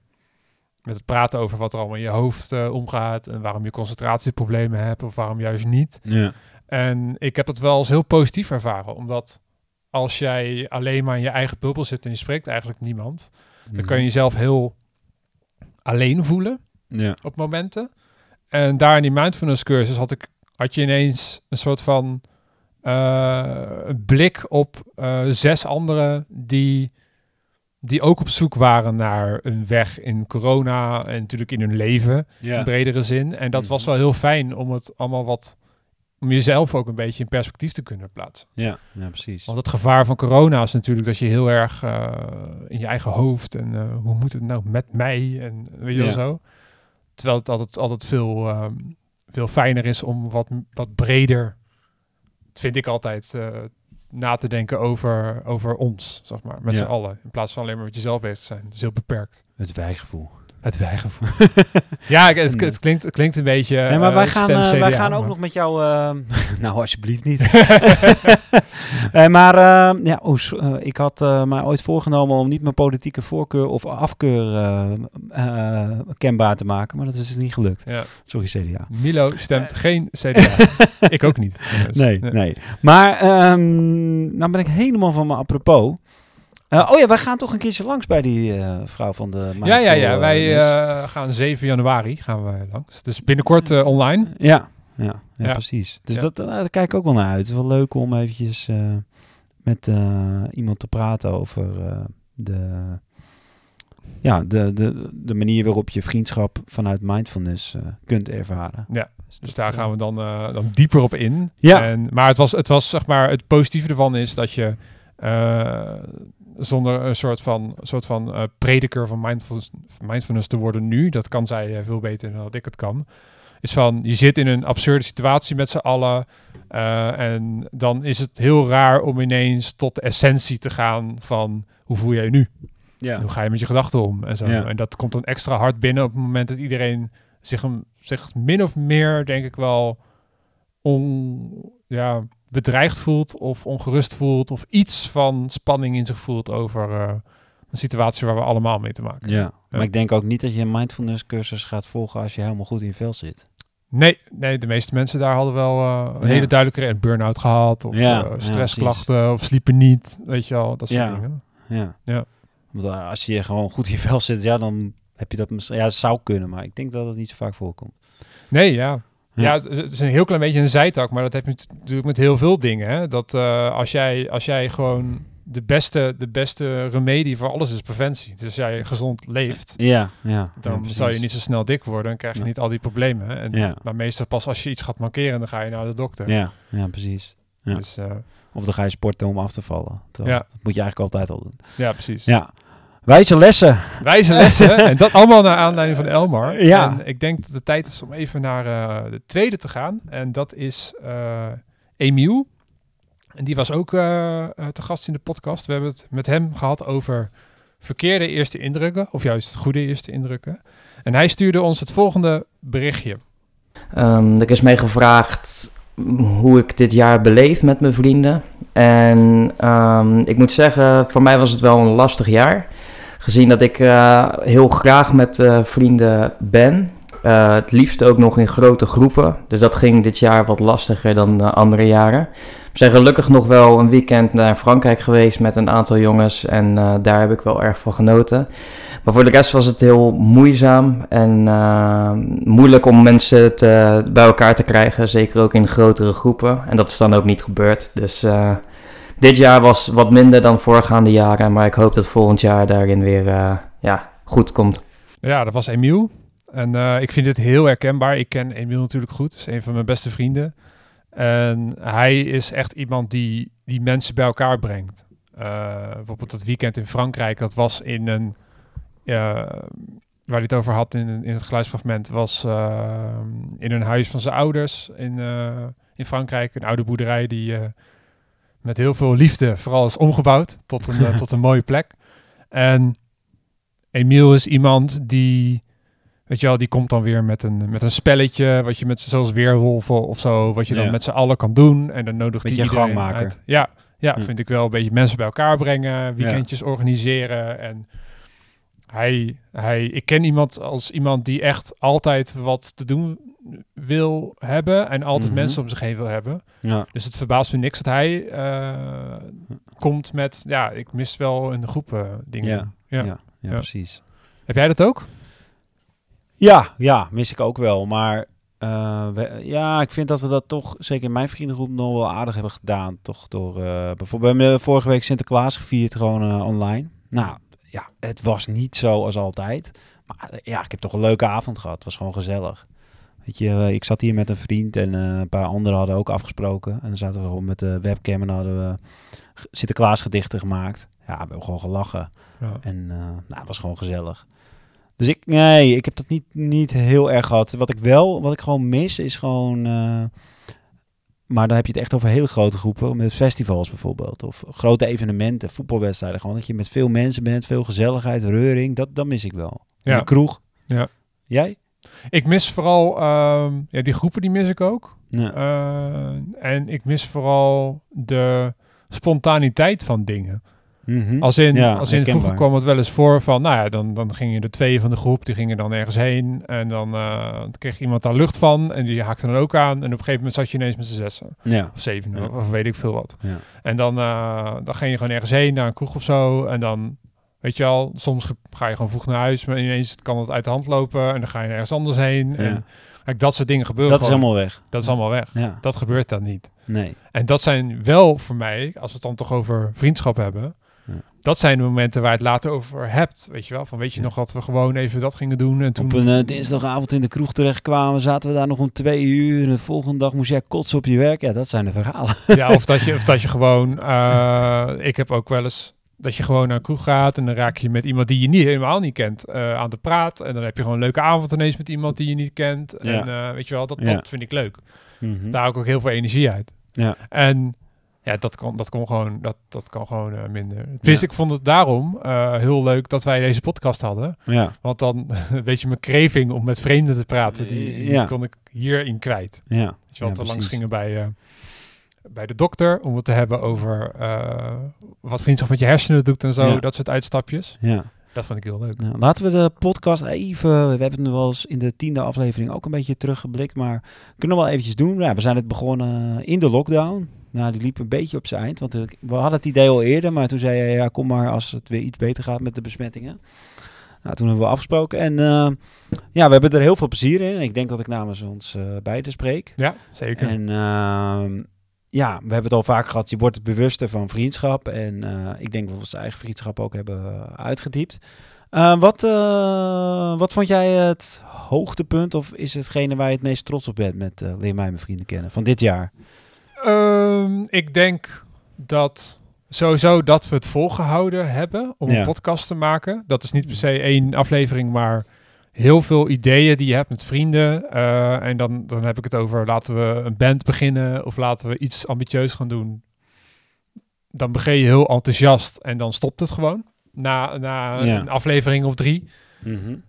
Met het praten over wat er allemaal in je hoofd eh, omgaat. En waarom je concentratieproblemen hebt of waarom juist niet. ja. En ik heb het wel als heel positief ervaren. Omdat als jij alleen maar in je eigen bubbel zit en je spreekt eigenlijk niemand. Dan kan je jezelf heel alleen voelen Ja. op momenten. En daar in die mindfulness cursus had, ik, had je ineens een soort van een blik op eh, zes anderen die, die ook op zoek waren naar een weg in corona en natuurlijk in hun leven in Ja. bredere zin. En dat was Mhm. wel heel fijn om het allemaal wat, om jezelf ook een beetje in perspectief te kunnen plaatsen. Ja. ja, precies. Want het gevaar van corona is natuurlijk dat je heel erg eh, in je eigen hoofd en eh, hoe moet het nou met mij en weet je wel Ja. zo. Terwijl het altijd, altijd veel, ehm, veel fijner is om wat, wat breder, vind ik altijd, eh, na te denken over, over ons, zeg maar, met Ja. z'n allen. In plaats van alleen maar met jezelf bezig te zijn. Dat is heel beperkt. Het wijgevoel. Het wijgevoel. [LAUGHS] ja, het, het, klinkt, het klinkt een beetje. Nee, maar wij eh, gaan, stem eh, wij gaan ook maar- nog met jou... eh, [LAUGHS] nou, alsjeblieft niet. [LAUGHS] Eh, maar ja, oh, ik had mij ooit voorgenomen om niet mijn politieke voorkeur of afkeur kenbaar te maken. Maar dat is dus niet gelukt. Ja. Sorry, CDA. Milo stemt geen CDA. ik ook niet. trouwens. Nee, nee. Maar ehm nou ben ik helemaal van me apropos. Eh, oh ja, wij gaan toch een keertje langs bij die eh, vrouw van de Ja, ja, ja. Wij eh, gaan 7 januari gaan we langs. Dus binnenkort online. Ja, ja, ja, Ja. precies. Dus Ja. dat, daar kijk ik ook wel naar uit. Het is wel leuk om eventjes met iemand te praten over de, ja, de, de, de manier waarop je vriendschap vanuit mindfulness kunt ervaren. Ja, Dus, Dus daar gaan we dan, dan dieper op in. Ja. En, maar het was, het was zeg maar, het positieve ervan is dat je zonder een soort van, soort van eh, prediker van mindfulness, mindfulness te worden nu, dat kan zij eh, veel beter dan dat ik het kan. Is van, je zit in een absurde situatie met z'n allen. eh, en dan is het heel raar om ineens tot de essentie te gaan van hoe voel jij je nu? Ja. Hoe ga je met je gedachten om? En, zo. Ja. en dat komt dan extra hard binnen op het moment dat iedereen zich, zich min of meer, denk ik wel, on, ja, bedreigd voelt of ongerust voelt of iets van spanning in zich voelt over eh, een situatie waar we allemaal mee te maken hebben. Ja, Maar ik denk ook niet dat je een mindfulness cursus gaat volgen als je helemaal goed in je vel zit. Nee, nee, de meeste mensen daar hadden wel eh, een Ja. hele duidelijke burn-out gehad. Of Ja, eh, stressklachten, of sliepen niet. Weet je wel, dat soort Ja. dingen. Ja. Ja. Want als je gewoon goed in je vel zit, ja, dan heb je dat misschien... Ja, het zou kunnen, maar ik denk dat het niet zo vaak voorkomt. Nee, ja. Ja. Ja, het is- een heel klein beetje een zijtak, maar dat heb je nat- natuurlijk met heel veel dingen. Hè? Dat eh, als, jij, als jij gewoon de beste, de beste remedie voor alles is preventie. Dus als jij gezond leeft, Ja, ja. dan ja, zal je niet zo snel dik worden en krijg je niet al die problemen. Hè? En, Ja. Maar meestal pas als je iets gaat mankeren, dan ga je naar de dokter. Ja, ja, precies. Dus, eh, Of dan ga je sporten om af te vallen. Terwijl. Dat moet je eigenlijk altijd al doen. ja, precies. Ja. Wijze lessen. Wijze lessen. en dat [LAUGHS] allemaal naar aanleiding van Elmar. Ja. En ik denk dat het tijd is om even naar eh, de tweede te gaan. En dat is eh Emiel. En die was ook eh, eh, te gast in de podcast. We hebben het met hem gehad over verkeerde eerste indrukken. Of juist goede eerste indrukken. En hij stuurde ons het volgende berichtje. Ehm, er is mij gevraagd hoe ik dit jaar beleef met mijn vrienden. En ehm, ik moet zeggen, voor mij was het wel een lastig jaar. Gezien dat ik eh, heel graag met eh, vrienden ben. Eh, het liefst ook nog in grote groepen. Dus dat ging dit jaar wat lastiger dan eh, andere jaren. We zijn gelukkig nog wel een weekend naar Frankrijk geweest met een aantal jongens. En daar heb ik wel erg van genoten. Maar voor de rest was het heel moeizaam en moeilijk om mensen te, bij elkaar te krijgen. Zeker ook in grotere groepen. En dat is dan ook niet gebeurd. Dus dit jaar was wat minder dan voorgaande jaren. Maar ik hoop dat volgend jaar daarin weer eh, ja, goed komt. Ja, dat was Emiel. En eh, ik vind dit heel herkenbaar. Ik ken Emiel natuurlijk goed. Is een van mijn beste vrienden. En hij is echt iemand die, die mensen bij elkaar brengt. Eh, bijvoorbeeld dat weekend in Frankrijk, dat was in een... waar hij het over had in, in het geluidsfragment, was in een huis van zijn ouders in, in Frankrijk. Een oude boerderij die met heel veel liefde vooral is omgebouwd tot een, eh, [LAUGHS] tot een mooie plek. En Emiel is iemand die, weet je wel, die komt dan weer met een, met een spelletje, wat je met, zoals Weerwolven of zo, wat je dan Ja. met z'n allen kan doen. En dan nodigt Beetje hij iedereen gangmaker. uit. Ja, ja, Ja. vind ik wel een beetje mensen bij elkaar brengen, weekendjes organiseren. En hij, hij, ik ken iemand als iemand die echt altijd wat te doen wil hebben en altijd Mhm. mensen om zich heen wil hebben. Ja. Dus het verbaast me niks dat hij eh, komt met, ja, ik mis wel in de groep eh, dingen. Ja. Ja, Ja. precies. Heb jij dat ook? Ja, ja, mis ik ook wel. Maar eh, we- ja, ik vind dat we dat toch, zeker in mijn vriendengroep, nog wel aardig hebben gedaan. Toch door, bijvoorbeeld, we hebben vorige week Sinterklaas gevierd, gewoon online. Nou, ja, het was niet zo als altijd. Maar eh, ja, ik heb toch een leuke avond gehad. Het was gewoon gezellig. Weet je, eh, ik zat hier met een vriend en eh, een paar anderen hadden ook afgesproken. En dan zaten we gewoon met de webcam en hadden we Sinterklaas gedichten gemaakt. Ja, we hebben gewoon gelachen. Ja. En eh, nou, het was gewoon gezellig. Dus ik, nee, ik heb dat niet, niet heel erg gehad. Wat ik wel, wat ik gewoon mis, is gewoon. Maar dan heb je het echt over hele grote groepen, met festivals bijvoorbeeld. Of grote evenementen, voetbalwedstrijden. Gewoon dat je met veel mensen bent, veel gezelligheid, reuring. Dat, dat mis ik wel. Ja. De kroeg. Ja. Jij? Ik mis vooral, ehm, ja, die groepen die mis ik ook. Ja. Eh, en ik mis vooral de spontaniteit van dingen. Mhm. Als in, Ja, als in vroeger kwam het wel eens voor van, nou ja, dan, dan gingen de twee van de groep, die gingen dan ergens heen. En dan eh, kreeg iemand daar lucht van en die haakte dan ook aan. En op een gegeven moment zat je ineens met z'n zessen. Ja. Of zeven, Ja. of, weet ik veel wat. Ja. En dan, eh, dan ging je gewoon ergens heen, naar een kroeg of zo. En dan, weet je al, soms ga je gewoon vroeg naar huis. Maar ineens kan het uit de hand lopen. En dan ga je ergens anders heen. En kijk, dat soort dingen gebeuren Dat is helemaal weg. Dat is allemaal weg. Ja. Dat gebeurt dan niet. Nee. En dat zijn wel voor mij, als we het dan toch over vriendschap hebben. Dat zijn de momenten waar je het later over hebt. Weet je wel? Van weet je nog dat we gewoon even dat gingen doen. En toen. Op een eh, dinsdagavond in de kroeg terechtkwamen, zaten we daar nog om twee uur. En de volgende dag moest jij kotsen op je werk. Ja, dat zijn de verhalen. Ja, of dat je, of dat je gewoon. eh, ik heb ook wel eens. Dat je gewoon naar een kroeg gaat en dan raak je met iemand die je niet, helemaal niet kent eh, aan de praat. En dan heb je gewoon een leuke avond ineens met iemand die je niet kent. Ja. En weet je wel, dat, Ja. dat vind ik leuk. Mhm. Daar haal ik ook heel veel energie uit. Ja. En ja, dat kan, dat kan gewoon, dat, dat kan gewoon eh, minder. Dus ik vond het daarom eh, heel leuk dat wij deze podcast hadden. Ja. Want dan, [LAUGHS] weet je, mijn craving om met vreemden te praten, die, die Ja. kon ik hierin kwijt. Ja. Weet je dat we langs gingen bij, eh, bij de dokter om het te hebben over eh, wat vriendschap met je hersenen doet en zo, dat soort uitstapjes. Ja. Dat vond ik heel leuk. Nou, laten we de podcast even. We hebben het nu wel eens in de tiende aflevering ook een beetje teruggeblikt. Maar kunnen we wel eventjes doen. Ja, we zijn het begonnen in de lockdown. Nou, die liep een beetje op zijn eind. Want ik- we hadden het idee al eerder. Maar toen zei je, ja, kom maar als het weer iets beter gaat met de besmettingen. Nou, toen hebben we afgesproken. En eh, ja, we hebben er heel veel plezier in. Ik denk dat ik namens ons eh beiden spreek. Ja, zeker. En ehm, ja, we hebben het al vaak gehad. Je wordt bewuster van vriendschap. En eh, ik denk dat we onze eigen vriendschap ook hebben eh, uitgediept. Eh, wat, wat vond jij het hoogtepunt? Of is hetgene waar je het meest trots op bent met Leer mij mijn vrienden kennen van dit jaar? Ehm, ik denk dat sowieso dat we het volgehouden hebben om Ja. een podcast te maken. Dat is niet per se één aflevering, maar heel veel ideeën die je hebt met vrienden. Eh, en dan, dan heb ik het over laten we een band beginnen of laten we iets ambitieus gaan doen. Dan begin je heel enthousiast en dan stopt het gewoon. Na, na Ja. een aflevering of drie.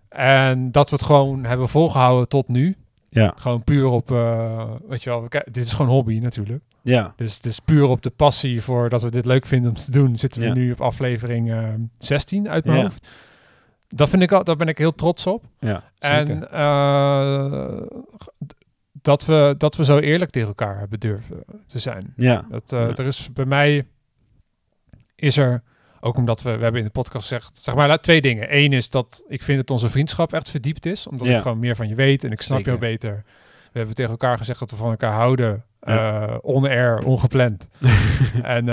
En dat we het gewoon hebben volgehouden tot nu. Ja, Gewoon puur op, eh, weet je wel, dit is gewoon hobby natuurlijk. ja, Dus het is puur op de passie voor dat we dit leuk vinden om te doen. Zitten we Ja. nu op aflevering eh, 16 uit mijn Ja. hoofd. Dat vind ik al, daar ben ik heel trots op. ja. En eh, dat, we, dat we zo eerlijk tegen elkaar hebben durven te zijn. ja, Dat, eh, Ja. Er is bij mij is er, ook omdat we, we hebben in de podcast gezegd, zeg maar twee dingen. Eén is dat ik vind dat onze vriendschap echt verdiept is, omdat Ja. ik gewoon meer van je weet en ik snap Zeker. jou beter. We hebben tegen elkaar gezegd dat we van elkaar houden, Ja. eh, on-air, ongepland. [LAUGHS] en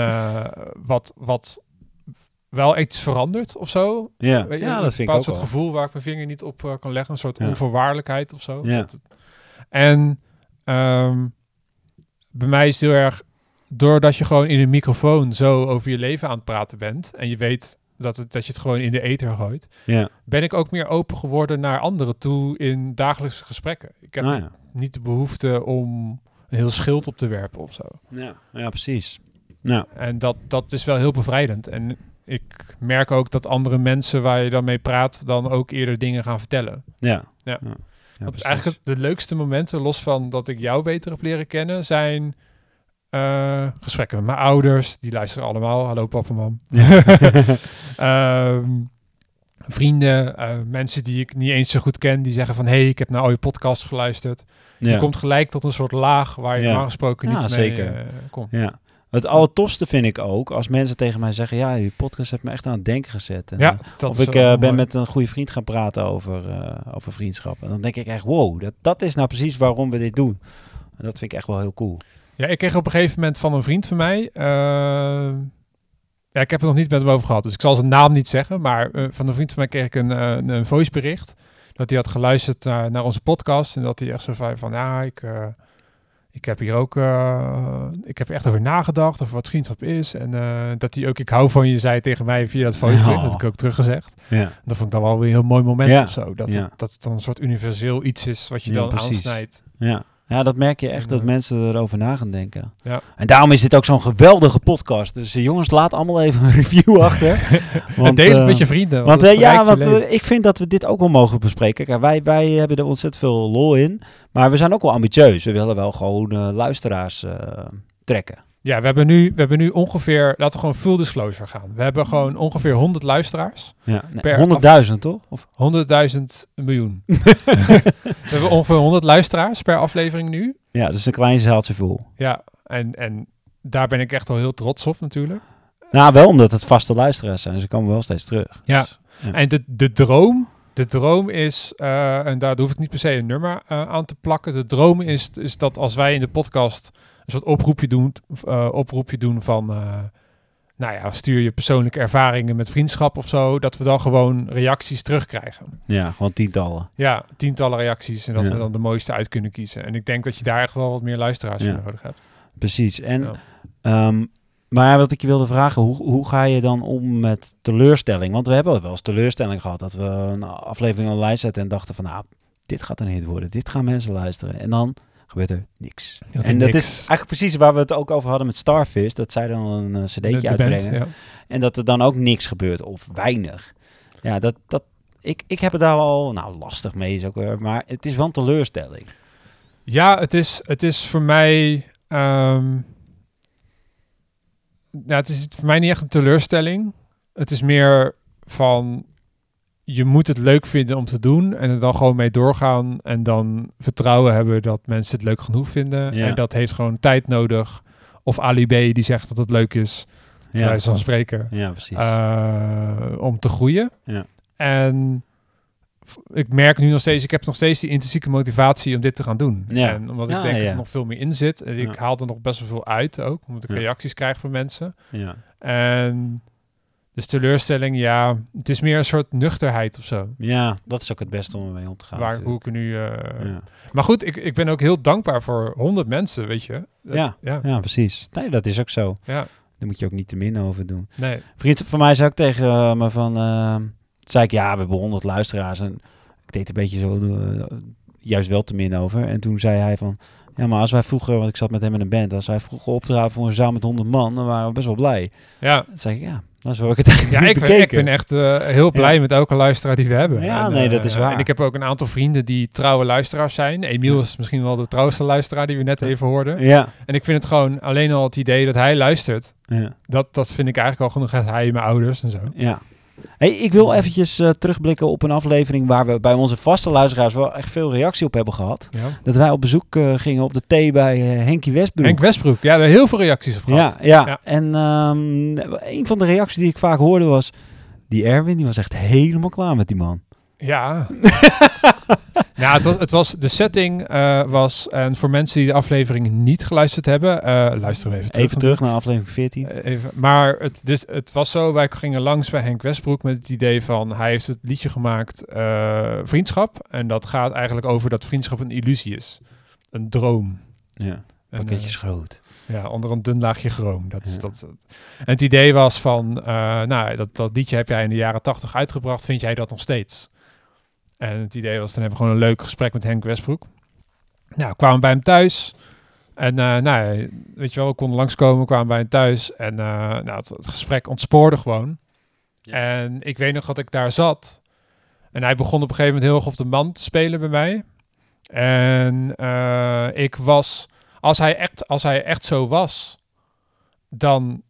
wat, wat wel iets verandert of zo. ja. Weet je, ja een dat vind ik bepaald ook soort wel. gevoel waar ik mijn vinger niet op eh, kan leggen. Een soort Ja. onvoorwaardelijkheid of zo. Ja. En ehm, bij mij is het heel erg... Doordat je gewoon in een microfoon zo over je leven aan het praten bent... en je weet dat, het, dat je het gewoon in de ether gooit... Ja, ben ik ook meer open geworden naar anderen toe in dagelijkse gesprekken. Ik heb ja. niet de behoefte om een heel schild op te werpen of zo. Ja, ja, precies. Nou, En dat, dat is wel heel bevrijdend. En ik merk ook dat andere mensen waar je dan mee praat, dan ook eerder dingen gaan vertellen. ja. Ja. ja. Ja, Want eigenlijk de leukste momenten, los van dat ik jou beter heb leren kennen, zijn eh, gesprekken met mijn ouders. Die luisteren allemaal. Hallo papa, mam. [LAUGHS] Ehm, vrienden, eh, mensen die ik niet eens zo goed ken, die zeggen van... hé, hey, ik heb naar al je podcast geluisterd. ja. Je komt gelijk tot een soort laag waar je normaal gesproken niet zeker. mee eh, komt. Ja. Het allertofste vind ik ook als mensen tegen mij zeggen: Ja, je podcast heeft me echt aan het denken gezet. En, Ja, dat of is ik eh, mooi. ben met een goede vriend gaan praten over, eh, over vriendschap. En dan denk ik echt: Wow, dat, dat is nou precies waarom we dit doen. En dat vind ik echt wel heel cool. Ja, ik kreeg op een gegeven moment van een vriend van mij. eh, ja, ik heb het nog niet met hem over gehad, dus ik zal zijn naam niet zeggen. Maar van een vriend van mij kreeg ik een, een, een voicebericht. Dat hij had geluisterd naar, naar onze podcast. En dat hij echt zo van, ja, ik, ik heb hier ook, eh, ik heb echt over nagedacht, over wat vriendschap is. En eh, dat hij ook, ik hou van je, zei tegen mij via dat voicebericht. Oh. Dat heb ik ook teruggezegd. Ja, Dat vond ik dan wel weer een heel mooi moment Ja, of zo. Dat, ja. het, dat het dan een soort universeel iets is wat je dan precies. aansnijdt. ja. Ja, dat merk je echt En, dat mensen erover na gaan denken. Ja. En daarom is dit ook zo'n geweldige podcast. Dus eh, jongens, laat allemaal even een review [LAUGHS] achter. en deel het eh, met je vrienden. Want het eh, ja, want ik vind dat we dit ook wel mogen bespreken. Kijk, wij, wij hebben er ontzettend veel lol in. Maar we zijn ook wel ambitieus. We willen wel gewoon luisteraars trekken. Ja, we hebben, nu, we hebben nu ongeveer, laten we gewoon full disclosure gaan. We hebben gewoon ongeveer 100 luisteraars. Ja, nee, Per 100.000 toch? Of? 100.000 miljoen. [LAUGHS] we hebben ongeveer 100 luisteraars per aflevering nu. Ja, dus een klein zaaltje vol. Ja, en, en daar ben ik echt al heel trots op natuurlijk. Nou, wel omdat het vaste luisteraars zijn. Dus ze komen wel steeds terug. Ja. Dus, ja. En de, de droom, de droom is, eh, en daar hoef ik niet per se een nummer eh, aan te plakken. De droom is, is dat als wij in de podcast een soort oproepje doen, eh, oproepje doen van, eh, nou ja, stuur je persoonlijke ervaringen met vriendschap of zo, dat we dan gewoon reacties terugkrijgen. ja, gewoon tientallen. Ja, tientallen reacties en dat Ja. we dan de mooiste uit kunnen kiezen. En ik denk dat je daar echt wel wat meer luisteraars Ja. voor nodig hebt. Precies. En, Ja. ehm, maar wat ik je wilde vragen, hoe, hoe ga je dan om met teleurstelling? Want we hebben wel eens teleurstelling gehad. Dat we een aflevering online zetten en dachten van, nou, dit gaat een hit worden. Dit gaan mensen luisteren. En dan gebeurt er niks. Ja, en dat niks. is eigenlijk precies waar we het ook over hadden met Starfish. Dat zij dan een eh, cd'tje De- de band, uitbrengen. ja. En dat er dan ook niks gebeurt of weinig. Ja, dat, dat, ik, ik heb het daar al, nou lastig mee is ook weer, maar het is wel een teleurstelling. Ja, het is, het is voor mij. ehm, ja, het is voor mij niet echt een teleurstelling. Het is meer van. Je moet het leuk vinden om te doen en er dan gewoon mee doorgaan en dan vertrouwen hebben dat mensen het leuk genoeg vinden. Ja. En dat heeft gewoon tijd nodig. Of Ali B die zegt dat het leuk is, Ja, wijze van spreken, ja precies. eh, om te groeien. Ja. En ik merk nu nog steeds, ik heb nog steeds die intrinsieke motivatie om dit te gaan doen. Ja. En omdat ik denk dat er nog veel meer in zit. En ik haal er nog best wel veel uit ook, omdat ik reacties krijg van mensen. ja. En dus teleurstelling, ja, het is meer een soort nuchterheid of zo. ja, dat is ook het beste om ermee om te gaan. waar, hoe ik nu... eh, ja. Maar goed, ik, ik ben ook heel dankbaar voor honderd mensen, weet je. Dat- Ja. ja. ja, precies. Nee, dat is ook zo. Ja, Daar moet je ook niet te min over doen. nee. Vriend van mij zei ook tegen eh, me van... eh, zei ik, ja, we hebben 100 luisteraars. En ik deed een beetje zo... juist wel te min over. En toen zei hij van... Ja, maar als wij vroeger... Want ik zat met hem in een band. Als wij vroeger optraden voor een zaal met 100 man... Dan waren we best wel blij. Ja, Toen zei ik, ja... Dat is waar ik het [LAUGHS] eigenlijk ja niet ik, ben, ik ben echt eh, heel blij Ja. met elke luisteraar die we hebben. Ja, En, nee, dat eh, is waar. En ik heb ook een aantal vrienden die trouwe luisteraars zijn. Emiel is misschien wel de trouwste luisteraar die we net even hoorden. Ja, En ik vind het gewoon alleen al het idee dat hij luistert. ja, Dat, dat vind ik eigenlijk al genoeg. Hij en mijn ouders en zo. ja. Hey, ik wil eventjes eh, terugblikken op een aflevering waar we bij onze vaste luisteraars wel echt veel reactie op hebben gehad. Ja. Dat wij op bezoek eh, gingen op de thee bij eh, Henkie Westbroek. Henk Westbroek, ja, daar heel veel reacties op gehad. Ja, ja. Ja. en ehm, een van de reacties die ik vaak hoorde was... Die Erwin, die was echt helemaal klaar met die man. Ja. [LAUGHS] nou, het was, het was, de setting eh, was, en voor mensen die de aflevering niet geluisterd hebben, luisteren we even terug. Even terug naar aflevering 14. Eh, Even, maar het, dus, het was zo, wij gingen langs bij Henk Westbroek met het idee van, hij heeft het liedje gemaakt Vriendschap. En dat gaat eigenlijk over dat vriendschap een illusie is. Een droom. Ja, En, pakketjes groot. ja, onder een dun laagje chroom. Dat is, Ja. dat, en het idee was van, nou, dat, dat liedje heb jij in de jaren tachtig uitgebracht, vind jij dat nog steeds? En het idee was, dan hebben we gewoon een leuk gesprek met Henk Westbroek. Nou, we kwamen bij hem thuis. En eh, nou, weet je wel, we konden langskomen, kwamen bij hem thuis. En eh, nou, het, het gesprek ontspoorde gewoon. Ja. En ik weet nog dat ik daar zat. En hij begon op een gegeven moment heel erg op de man te spelen bij mij. En eh, ik was, als hij, echt, als hij echt zo was, dan,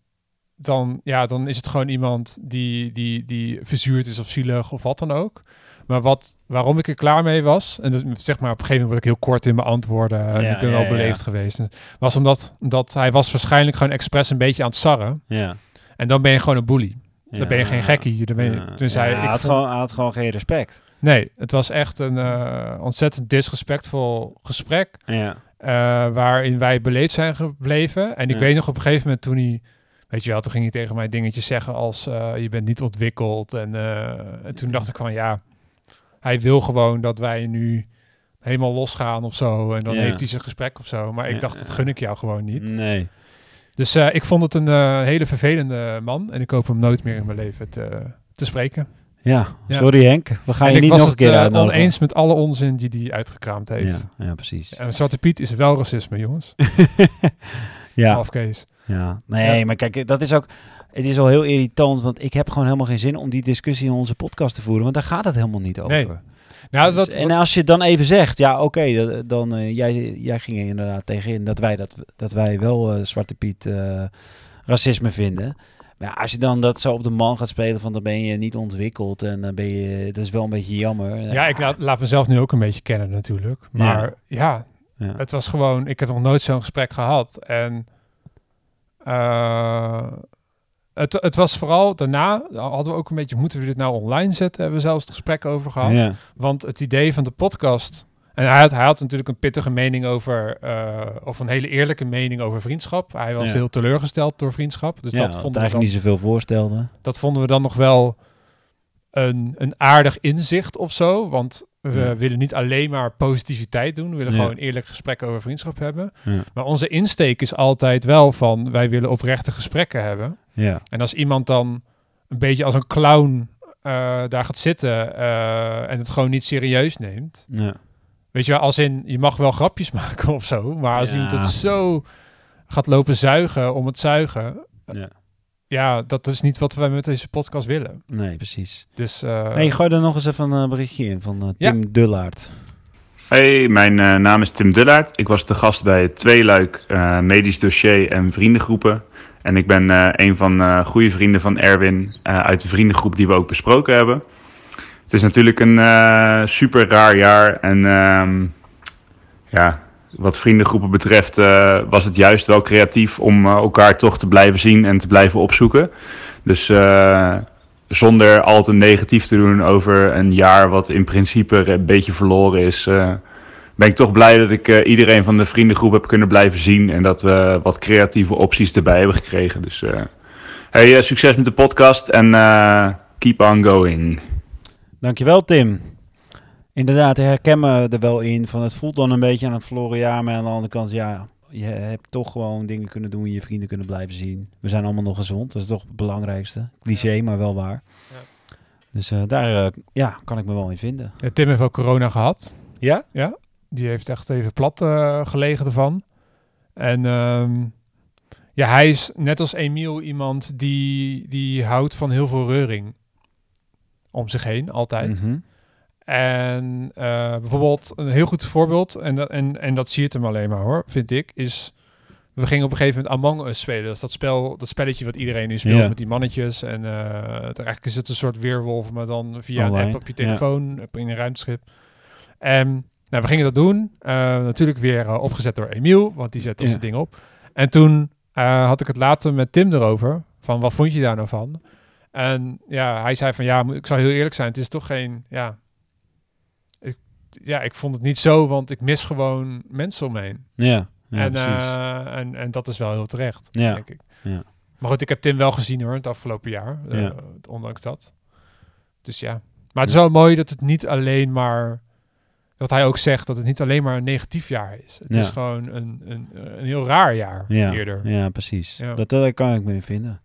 dan, ja, dan is het gewoon iemand die, die, die verzuurd is of zielig of wat dan ook. Maar wat, waarom ik er klaar mee was, en dat, zeg maar op een gegeven moment word ik heel kort in mijn antwoorden, en ik ben ja, wel beleefd ja. geweest, was omdat, omdat hij was waarschijnlijk gewoon expres een beetje aan het sarren. Ja. En dan ben je gewoon een bully. Dan ben je geen Ja. gekkie. Dan ben je, dus Ja, hij, ik had vond- gewoon, hij had gewoon geen respect. Nee, het was echt een eh, ontzettend disrespectvol gesprek. Ja. eh, waarin wij beleefd zijn gebleven. En ik weet nog op een gegeven moment toen hij... Weet je wel, toen ging hij tegen mij dingetjes zeggen als... eh, je bent niet ontwikkeld. En, en toen dacht ik van ja... Hij wil gewoon dat wij nu helemaal losgaan of zo. En dan Ja. heeft hij zijn gesprek of zo. Maar ik Ja, dacht, dat gun ik jou gewoon niet. Nee. Dus eh, ik vond het een eh, hele vervelende man. En ik hoop hem nooit meer in mijn leven te, te spreken. Ja, Ja. sorry Henk. We gaan en je ik niet was nog een keer eh, uitnodigen. oneens met alle onzin die hij uitgekraamd heeft. Ja, ja, precies. En Zwarte Piet is wel racisme, jongens. [LAUGHS] ja, Half Kees. ja. Nee, Ja. maar kijk, dat is ook... Het is al heel irritant, want ik heb gewoon helemaal geen zin om die discussie in onze podcast te voeren. Want daar gaat het helemaal niet over. Nee. Nou, Dus- wat, en als je dan even zegt, ja oké, dan eh, jij, jij ging er inderdaad tegenin dat wij, dat, dat wij wel eh, Zwarte Piet eh, racisme vinden. Maar ja, als je dan dat zo op de man gaat spelen van dan ben je niet ontwikkeld en dan ben je, dat is wel een beetje jammer. ja, ik laat, laat mezelf nu ook een beetje kennen natuurlijk. Maar ja, Ja. het was gewoon... Ik heb nog nooit zo'n gesprek gehad. En het, het was vooral daarna... Hadden we ook een beetje... Moeten we dit nou online zetten? Hebben we zelfs het gesprek over gehad. Ja, Want het idee van de podcast. En hij had, hij had natuurlijk een pittige mening over. eh, of een hele eerlijke mening over vriendschap. Hij was Ja. heel teleurgesteld door vriendschap. Dus ja, dat, vonden we eigenlijk dan, niet zoveel voorstelde. dat vonden we dan nog wel een, een aardig inzicht of zo. Want we Ja. willen niet alleen maar positiviteit doen. We willen Ja. gewoon een eerlijk gesprek over vriendschap hebben. Ja. Maar onze insteek is altijd wel van. Wij willen oprechte gesprekken hebben. Ja, En als iemand dan een beetje als een clown eh, daar gaat zitten. eh, en het gewoon niet serieus neemt. ja. Weet je wel, als in, je mag wel grapjes [LAUGHS] maken of zo, maar als iemand het zo gaat lopen zuigen om het zuigen, Ja. Ja, dat is niet wat wij met deze podcast willen. nee, precies. Dus, eh, hey, gooi er nog eens even een eh, berichtje in van eh, Ja. Tim Dullaert. Hey, mijn eh, naam is Tim Dullaert. Ik was te gast bij het tweeluik eh, medisch dossier en vriendengroepen. En ik ben eh, een van eh goede vrienden van Erwin eh, uit de vriendengroep die we ook besproken hebben. het is natuurlijk een eh, super raar jaar. En ehm, ja, wat vriendengroepen betreft eh, was het juist wel creatief om eh, elkaar toch te blijven zien en te blijven opzoeken. Dus eh, zonder al te negatief te doen over een jaar wat in principe een beetje verloren is, ben ik toch blij dat ik iedereen van de vriendengroep heb kunnen blijven zien en dat we wat creatieve opties erbij hebben gekregen. Dus hey, succes met de podcast en keep on going. Dankjewel Tim. Inderdaad, herken me er wel in. Van het voelt dan een beetje aan het verloren jaar. Maar aan de andere kant, ja, je hebt toch gewoon dingen kunnen doen. Je vrienden kunnen blijven zien. We zijn allemaal nog gezond. Dat is toch het belangrijkste. Cliché, maar wel waar. Ja. Dus eh, daar eh, ja, kan ik me wel in vinden. Ja, Tim heeft ook corona gehad. Ja? Ja, die heeft echt even plat eh, gelegen ervan. En ehm, ja, hij is net als Emiel iemand die, die houdt van heel veel reuring om zich heen, altijd. Mhm. En eh, bijvoorbeeld een heel goed voorbeeld, en, dat- en, en dat zie je hem alleen maar hoor, vind ik, is... We gingen op een gegeven moment Among Us spelen. Dat is dat, spel, dat spelletje wat iedereen nu speelt met die mannetjes. En het- eigenlijk is het een soort weerwolf, maar dan via een app op je telefoon in een ruimteschip. En nou, we gingen dat doen. Eh, natuurlijk weer opgezet door Emiel, want die zet dat Ja. soort dingen op. En toen had ik het later met Tim erover. Van wat vond je daar nou van? En ja, hij zei van ja, ik zal heel eerlijk zijn. Het is toch geen, ja... Ja, ik vond het niet zo, want ik mis gewoon mensen om me heen. Ja, ja en, eh, en, en dat is wel heel terecht, Ja, denk ik. ja. Maar goed, ik heb Tim wel gezien hoor, het afgelopen jaar. eh, ondanks dat. Dus ja. Maar het is wel mooi dat het niet alleen maar... Dat hij ook zegt dat het niet alleen maar een negatief jaar is. Het is gewoon een, een, een heel raar jaar ja, eerder. ja, precies. Dat, daar kan ik me in vinden.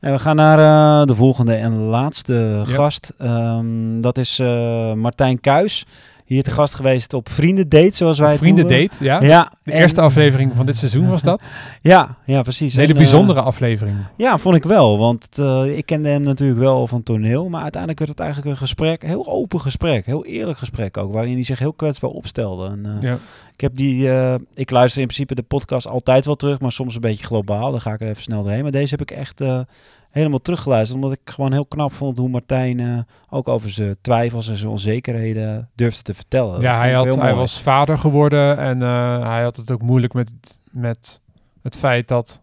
En we gaan naar eh, de volgende en laatste gast. Ehm, dat is eh, Martijn Kuis. Hier te gast geweest op Vriendendate, zoals wij het Vrienden noemen. date, ja. Ja, De en- eerste aflevering van dit seizoen was dat. [LAUGHS] Ja, ja, precies. Een hele En, eh, bijzondere aflevering. Ja, vond ik wel. Want eh, ik kende hem natuurlijk wel van toneel. Maar uiteindelijk werd het eigenlijk een gesprek, een heel open gesprek. Heel eerlijk gesprek ook. Waarin hij zich heel kwetsbaar opstelde. En, eh, Ja. Ik heb die, ik luister in principe de podcast altijd wel terug. Maar soms een beetje globaal. Dan ga ik er even snel doorheen. Maar deze heb ik echt helemaal teruggeluisterd. Omdat ik gewoon heel knap vond hoe Martijn eh, ook over zijn twijfels en zijn onzekerheden durfde te vertellen. Ja, hij, had, heel hij was vader geworden en eh, hij had het ook moeilijk met, met het feit dat,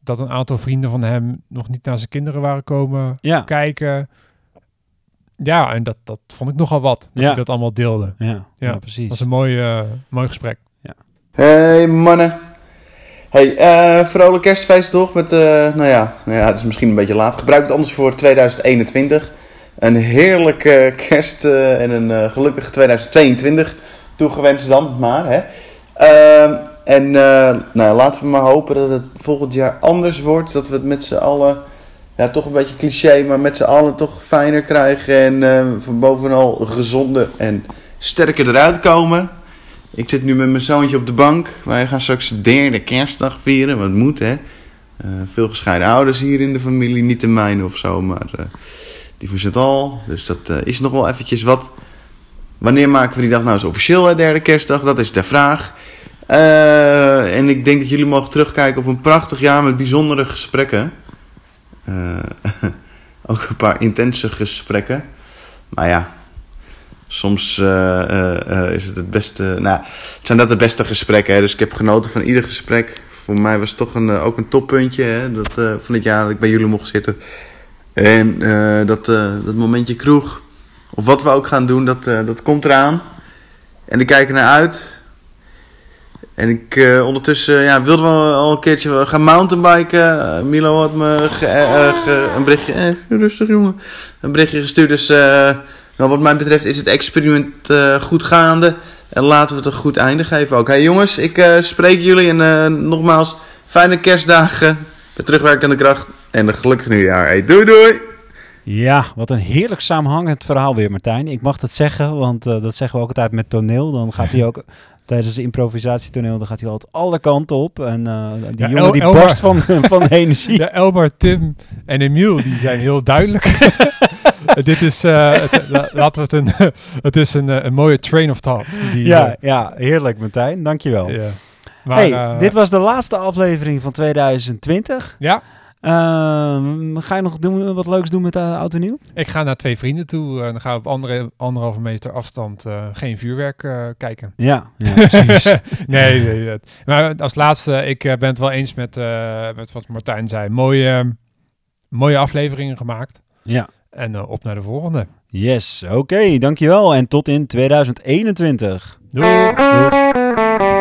dat een aantal vrienden van hem nog niet naar zijn kinderen waren komen Ja, kijken. Ja, en dat, dat vond ik nogal wat, dat Ja. hij dat allemaal deelde. ja, ja, Ja, precies. Dat was een mooi, eh, mooi gesprek. Hey mannen. Hey, eh vrolijk kerstfeest toch? Met, eh, nou ja, nou ja, het is misschien een beetje laat. Gebruik het anders voor 2021. Een heerlijke kerst eh, en een eh, gelukkig 2022 toegewenst dan maar. Hè? Ehm, en nou, ja, laten we maar hopen dat het volgend jaar anders wordt. Dat we het met z'n allen, ja toch een beetje cliché, maar met z'n allen toch fijner krijgen. En van bovenal gezonder en sterker eruit komen. Ik zit nu met mijn zoontje op de bank. Wij gaan straks de derde kerstdag vieren. Wat moet hè. Eh, veel gescheiden ouders hier in de familie. Niet de mijne of zo, maar eh, die van Chantal. Dus dat eh, is nog wel eventjes wat. Wanneer maken we die dag nou eens officieel, hè, derde kerstdag? Dat is de vraag. En ik denk dat jullie mogen terugkijken op een prachtig jaar met bijzondere gesprekken. [LAUGHS] Ook een paar intense gesprekken. Maar ja, soms eh, eh, eh, is het het beste. Nou, zijn dat de beste gesprekken. Hè? Dus ik heb genoten van ieder gesprek. Voor mij was het toch een, ook een toppuntje hè? Dat, van het jaar dat ik bij jullie mocht zitten. En dat, dat momentje kroeg. Of wat we ook gaan doen, dat, dat komt eraan. En ik kijk er naar uit. En ik ondertussen ja, wilde wel al een keertje gaan mountainbiken. Milo had me een berichtje. Eh, rustig jongen. Een berichtje gestuurd. Dus nou, wat mij betreft is het experiment eh, goed gaande. En laten we het een goed einde geven ook. Hey jongens, ik eh, spreek jullie. En eh, nogmaals, fijne kerstdagen. Met terugwerkende kracht. En een gelukkig nieuwjaar. Hey, doei doei! Ja, wat een heerlijk samenhangend verhaal weer, Martijn. Ik mag dat zeggen, want eh, dat zeggen we ook altijd met toneel. Dan gaat hij ook [LAUGHS] tijdens de improvisatietoneel, dan gaat hij altijd alle kanten op. En eh, die Ja, jongen El- die Elmar- barst van, [LAUGHS] van de [LAUGHS] energie. Ja, Elmar, Tim en Emiel, die zijn heel duidelijk. [LAUGHS] Dit is, eh, het, la- laten we het een, [LAUGHS] het is een, eh, een mooie train of thought. Die, Ja, eh, ja, heerlijk, Martijn. Dankjewel. ja. Maar, hey, eh, dit was de laatste aflevering van 2020. Ja, Ehm, ga je nog doen, wat leuks doen met uh, Oud en Nieuw? Ik ga naar twee vrienden toe. en dan gaan we op andere, anderhalve meter afstand uh, geen vuurwerk uh, kijken. Ja, ja [LAUGHS] precies. nee, nee, maar als laatste, ik ben het wel eens met, met wat Martijn zei. Mooie, mooie afleveringen gemaakt. Ja. En op naar de volgende. Yes, oké, okay, dankjewel. En tot in 2021. Doei. Doei.